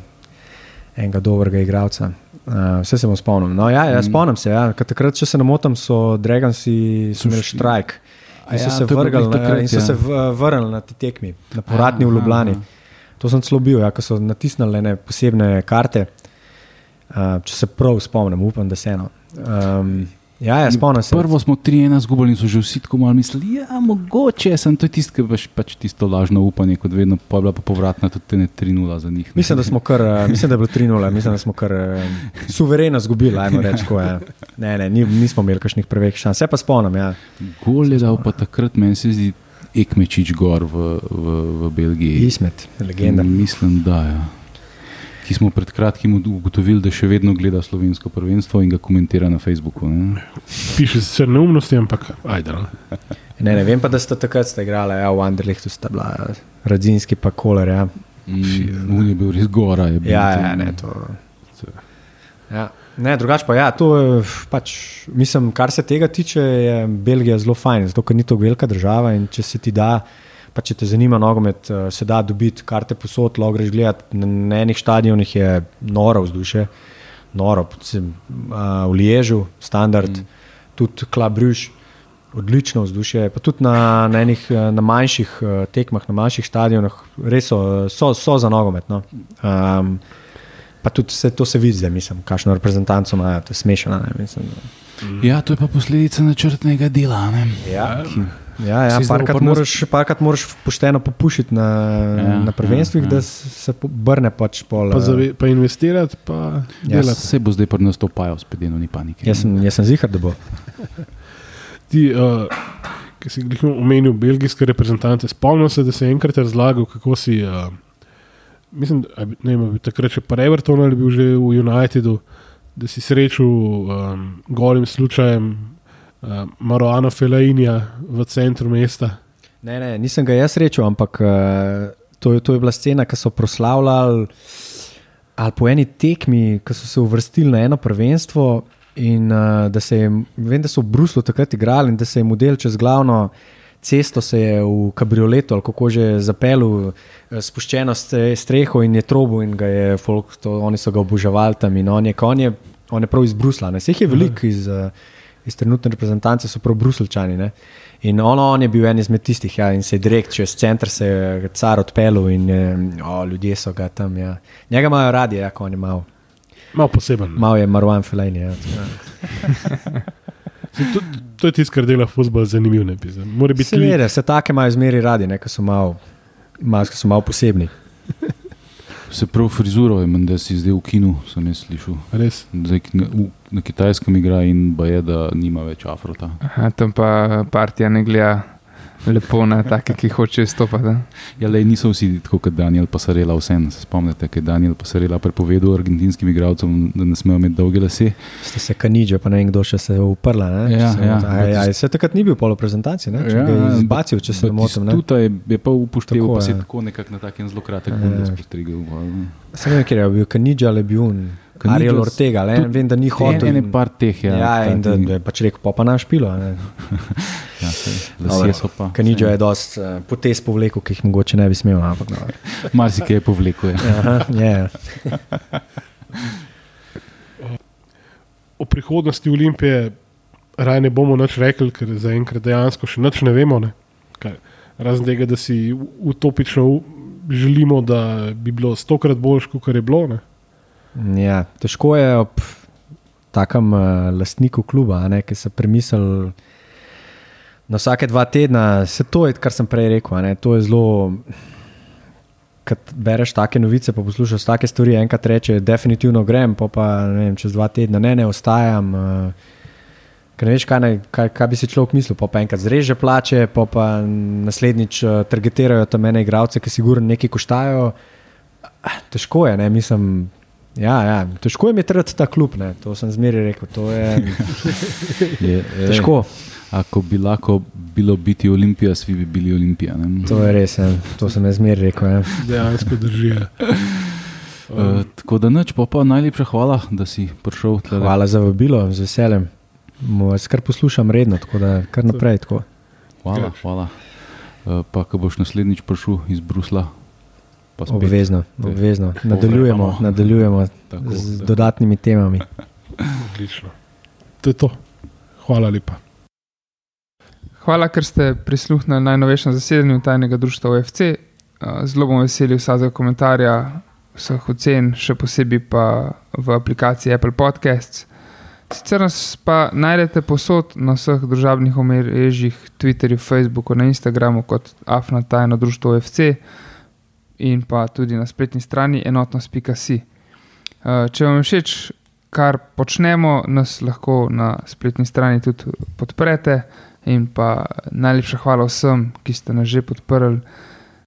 enega dobrega igralca. Uh, vse se bom spomnil. No, ja, ja, Mm. spomnim se. Ja. Ker Takrat, če se ne motim, so Dragonsi imeli štrajk. In so ja, se vrgli takrat, in so ja. se v- vrnili na ti tekmi, na povratni v Aha, Ljubljani. aha. To sem celo bil, ja, ko so natisnili posebne karte. Uh, če se prav spomnim, upam, da se eno. Um, ja, ja, spomnim se. Prvo smo tri, ena zgubili in so že vsi tako malo mislili, da ja, mogoče sem to tisto, ki pač, pač tisto lažno upanje, kot vedno, pa je bila pa povratna tudi ne 3-0 za njih. ne. Mislim, da smo kar, eh, mislim, da je bilo 3-0, mislim, da smo kar eh, suvereno izgubili, ajmo reči. tako, Ja. Ne, ne, ni, nismo imeli kakšnih preveč šans. Se pa spomnim, ja. Gol je dal pa takrat, meni se zdi, Ekmečič gor v, v, v Belgiji. Ismet, legenda. Mislim, da je. Ja. Ki smo pred kratkim ugotovili, da še vedno gleda slovensko prvenstvo in ga komentira na Facebooku. Ne? Piše sicer neumnosti, ampak ajde. No. Ne, ne, vem pa, da ste takrat ste igrali, ja, v Anderlehtu sta bila ja, Radzinski pa Koler. Ja, Mm, on je bil res gora. Je bil, ja, ja ne, to. Ja. Ne, drugače pa ja, to je pač, mislim, kar se tega tiče, je Belgija zelo fajn, zato ker ni to velika država in če se ti da, pa če te zanima nogomet, eh, se da dobiti karte posod, lahko greš gledat. Na, enih stadionih je noro vzdušje, noro, predvsem uh, v Liežu, standard, mm. tudi Klab Bruž. Odlično vzdušje, pa tudi na, na, enih, eh, na manjših tekmah, na manjših stadionih, res so, so, so za nogomet. No. Um, pa tudi vse to se vidi, zdaj, mislim, kakšno reprezentanco imajo, to je smešno. Ne, mislim, da- ja, to je pa posledica načrtnega dela. Ne? Ja, Ki- ja, ja parkrat, moraš, parkrat moraš pošteno popušiti na, Ja, na prvenstvih, ja, ja, ja. ja. da se brne pač pol. Pa, eh, zave, pa investirati, pa Ja, delati. Se bo zdaj pri nas to pajal, spet eno ni panike. Jaz sem, jaz sem zihar, da bo. [LAUGHS] Ti, uh, ki si jih omenil, belgijske reprezentante, spomnim se, da si enkrat razlagal, kako si. Uh, mislim, ne vem, takrat še pa Everton ali bil že v Unitedu, da si srečal um, golim slučajem uh, Maroana Felainija v centru mesta. Ne, ne, nisem ga jaz srečal, ampak uh, to, je- to je bila scena, ki so proslavljali ali po eni tekmi, ki so se uvrstili na eno prvenstvo. In uh, da se je, vem, da so v Bruslu takrat igrali in da se je model čez glavno cesto se je v kabrioletu ali kako že zapeljal, eh, spuščeno streho in je trobo in ga je folk, to, oni so ga oboževali tam in on je, on je, on je prav iz Brusla. Ne. Vseh je veliko iz, eh, iz trenutne reprezentance, so prav Bruselčani. Ne. In on, on je bil en izmed tistih, ja, in se je direkt čez center, se je car odpeljal in eh, o, ljudje so ga tam. Ja. Njega imajo radi, ja, ko on je mal. Malo poseben. Mal je Marwan Fellaini. Ja, [LAUGHS] To, to je tisto, kar dela futbol zanimiv. Seveda, vse take imajo zmeri radi, ne, ki so malo mal, mal posebni. Se prav frizuro je, da si zdaj v kinu, sem jaz slišal. Res. Zdaj, na, v, na kitajskem igra in ba je, da nima več afrota. Aha, tam pa partija ne gleda Lepo, ne, take, ki hočejo stopiti. Ja, le, niso vsi tako kot Daniel Pasarela, vseeno se spomnite, kaj je Daniel Pasarela prepovedal argentinskim igralcem, da ne smejo imeti dolge lase. Ste se kanidže, pa ne vem, kdo še se je uprla. ne, Ja, se ja. motim. Aj, aj, se takrat ni bil polo prezentacije, ne? Če Ja, ga je izbacil, če se ne motim. ne. Tudi je, je pa upošteval, Tako, pa se je ja. tako nekako na takem zelo kratek Ja, bundes ja. postrigel. Se ne vem, kje je bil kanidže ali bil un. Ariel Ortega, le, tudi- vem, da ni hotel. En, en par teh, ja. Ja, in da, da je pač rekel, pa pa naš pilo. a Ne. [LAUGHS] ja, lasje so pa. Kanidža je dost uh, potez povlekel, ki jih mogoče ne bi smel. no, Ampak, no. [LAUGHS] Marsikaj je povlekel. Ja. Je. [LAUGHS] O prihodnosti Olimpije raje ne bomo nič rekli, ker zaenkrat dejansko še nič ne vemo. Ne? Kaj, razen tega, da si utopično želimo, da bi bilo stokrat boljš, kot je bilo. Ne? Ja, težko je ob takem uh, lastniku kluba, ne, ki se premisli na vsake dva tedna. Se to je, kar sem prej rekel. Ne, to je zelo. Kad bereš take novice, pa poslušaš take stvari, enkrat reče, definitivno grem, pa, pa vem, čez dva tedna ne, ne ostajam. Uh, ker ne veš, kaj, naj- kaj, kaj bi si človek mislil. Pa, pa enkrat zreže plače, pa, pa naslednjič uh, targetirajo tam ene igralce, ki sigurno nekaj koštajo. Ah, Težko je, ne, mislim. Ja, ja, težko je imeti ta klub, ne. to sem zmeraj rekel. To je [LAUGHS] Je, ej, težko, Ako bi lahko bilo biti Olimpija, svi bi bili Olimpija. ne. to je res. Ja. To sem jaz zmeraj rekel. Ja. Dejansko držijo. Uh, [LAUGHS] tako da nič, pa, pa najlepša hvala, da si prišel. tlele. Hvala za vabilo, z veseljem. Mo- Vas kar poslušam redno, tako da kar naprej. Tako. Hvala, hvala. Uh, pa, ko boš naslednjič prišel iz Brusla. Obvezno, obvezno. Nadaljujemo, nadaljujemo Tako, z tako. dodatnimi temami. Odlično. To je to. Hvala lepa. Hvala, ker ste prisluhnili najnovejšemu zasedanju tajnega društva OFC. Uh, Zelo bom vesel vsakega komentarja, vseh ocen, še posebej pa v aplikaciji Apple Podcasts. Sicer nas pa najdete posod na vseh družabnih omrežjih, Twitterju, Facebooku, na Instagramu kot Afna tajno društvo OFC in pa tudi na spletni strani enotnost.si. Uh, Če vam je všeč, kar počnemo, nas lahko na spletni strani tudi podprete. In pa najlepša hvala vsem, ki ste nas že podprli.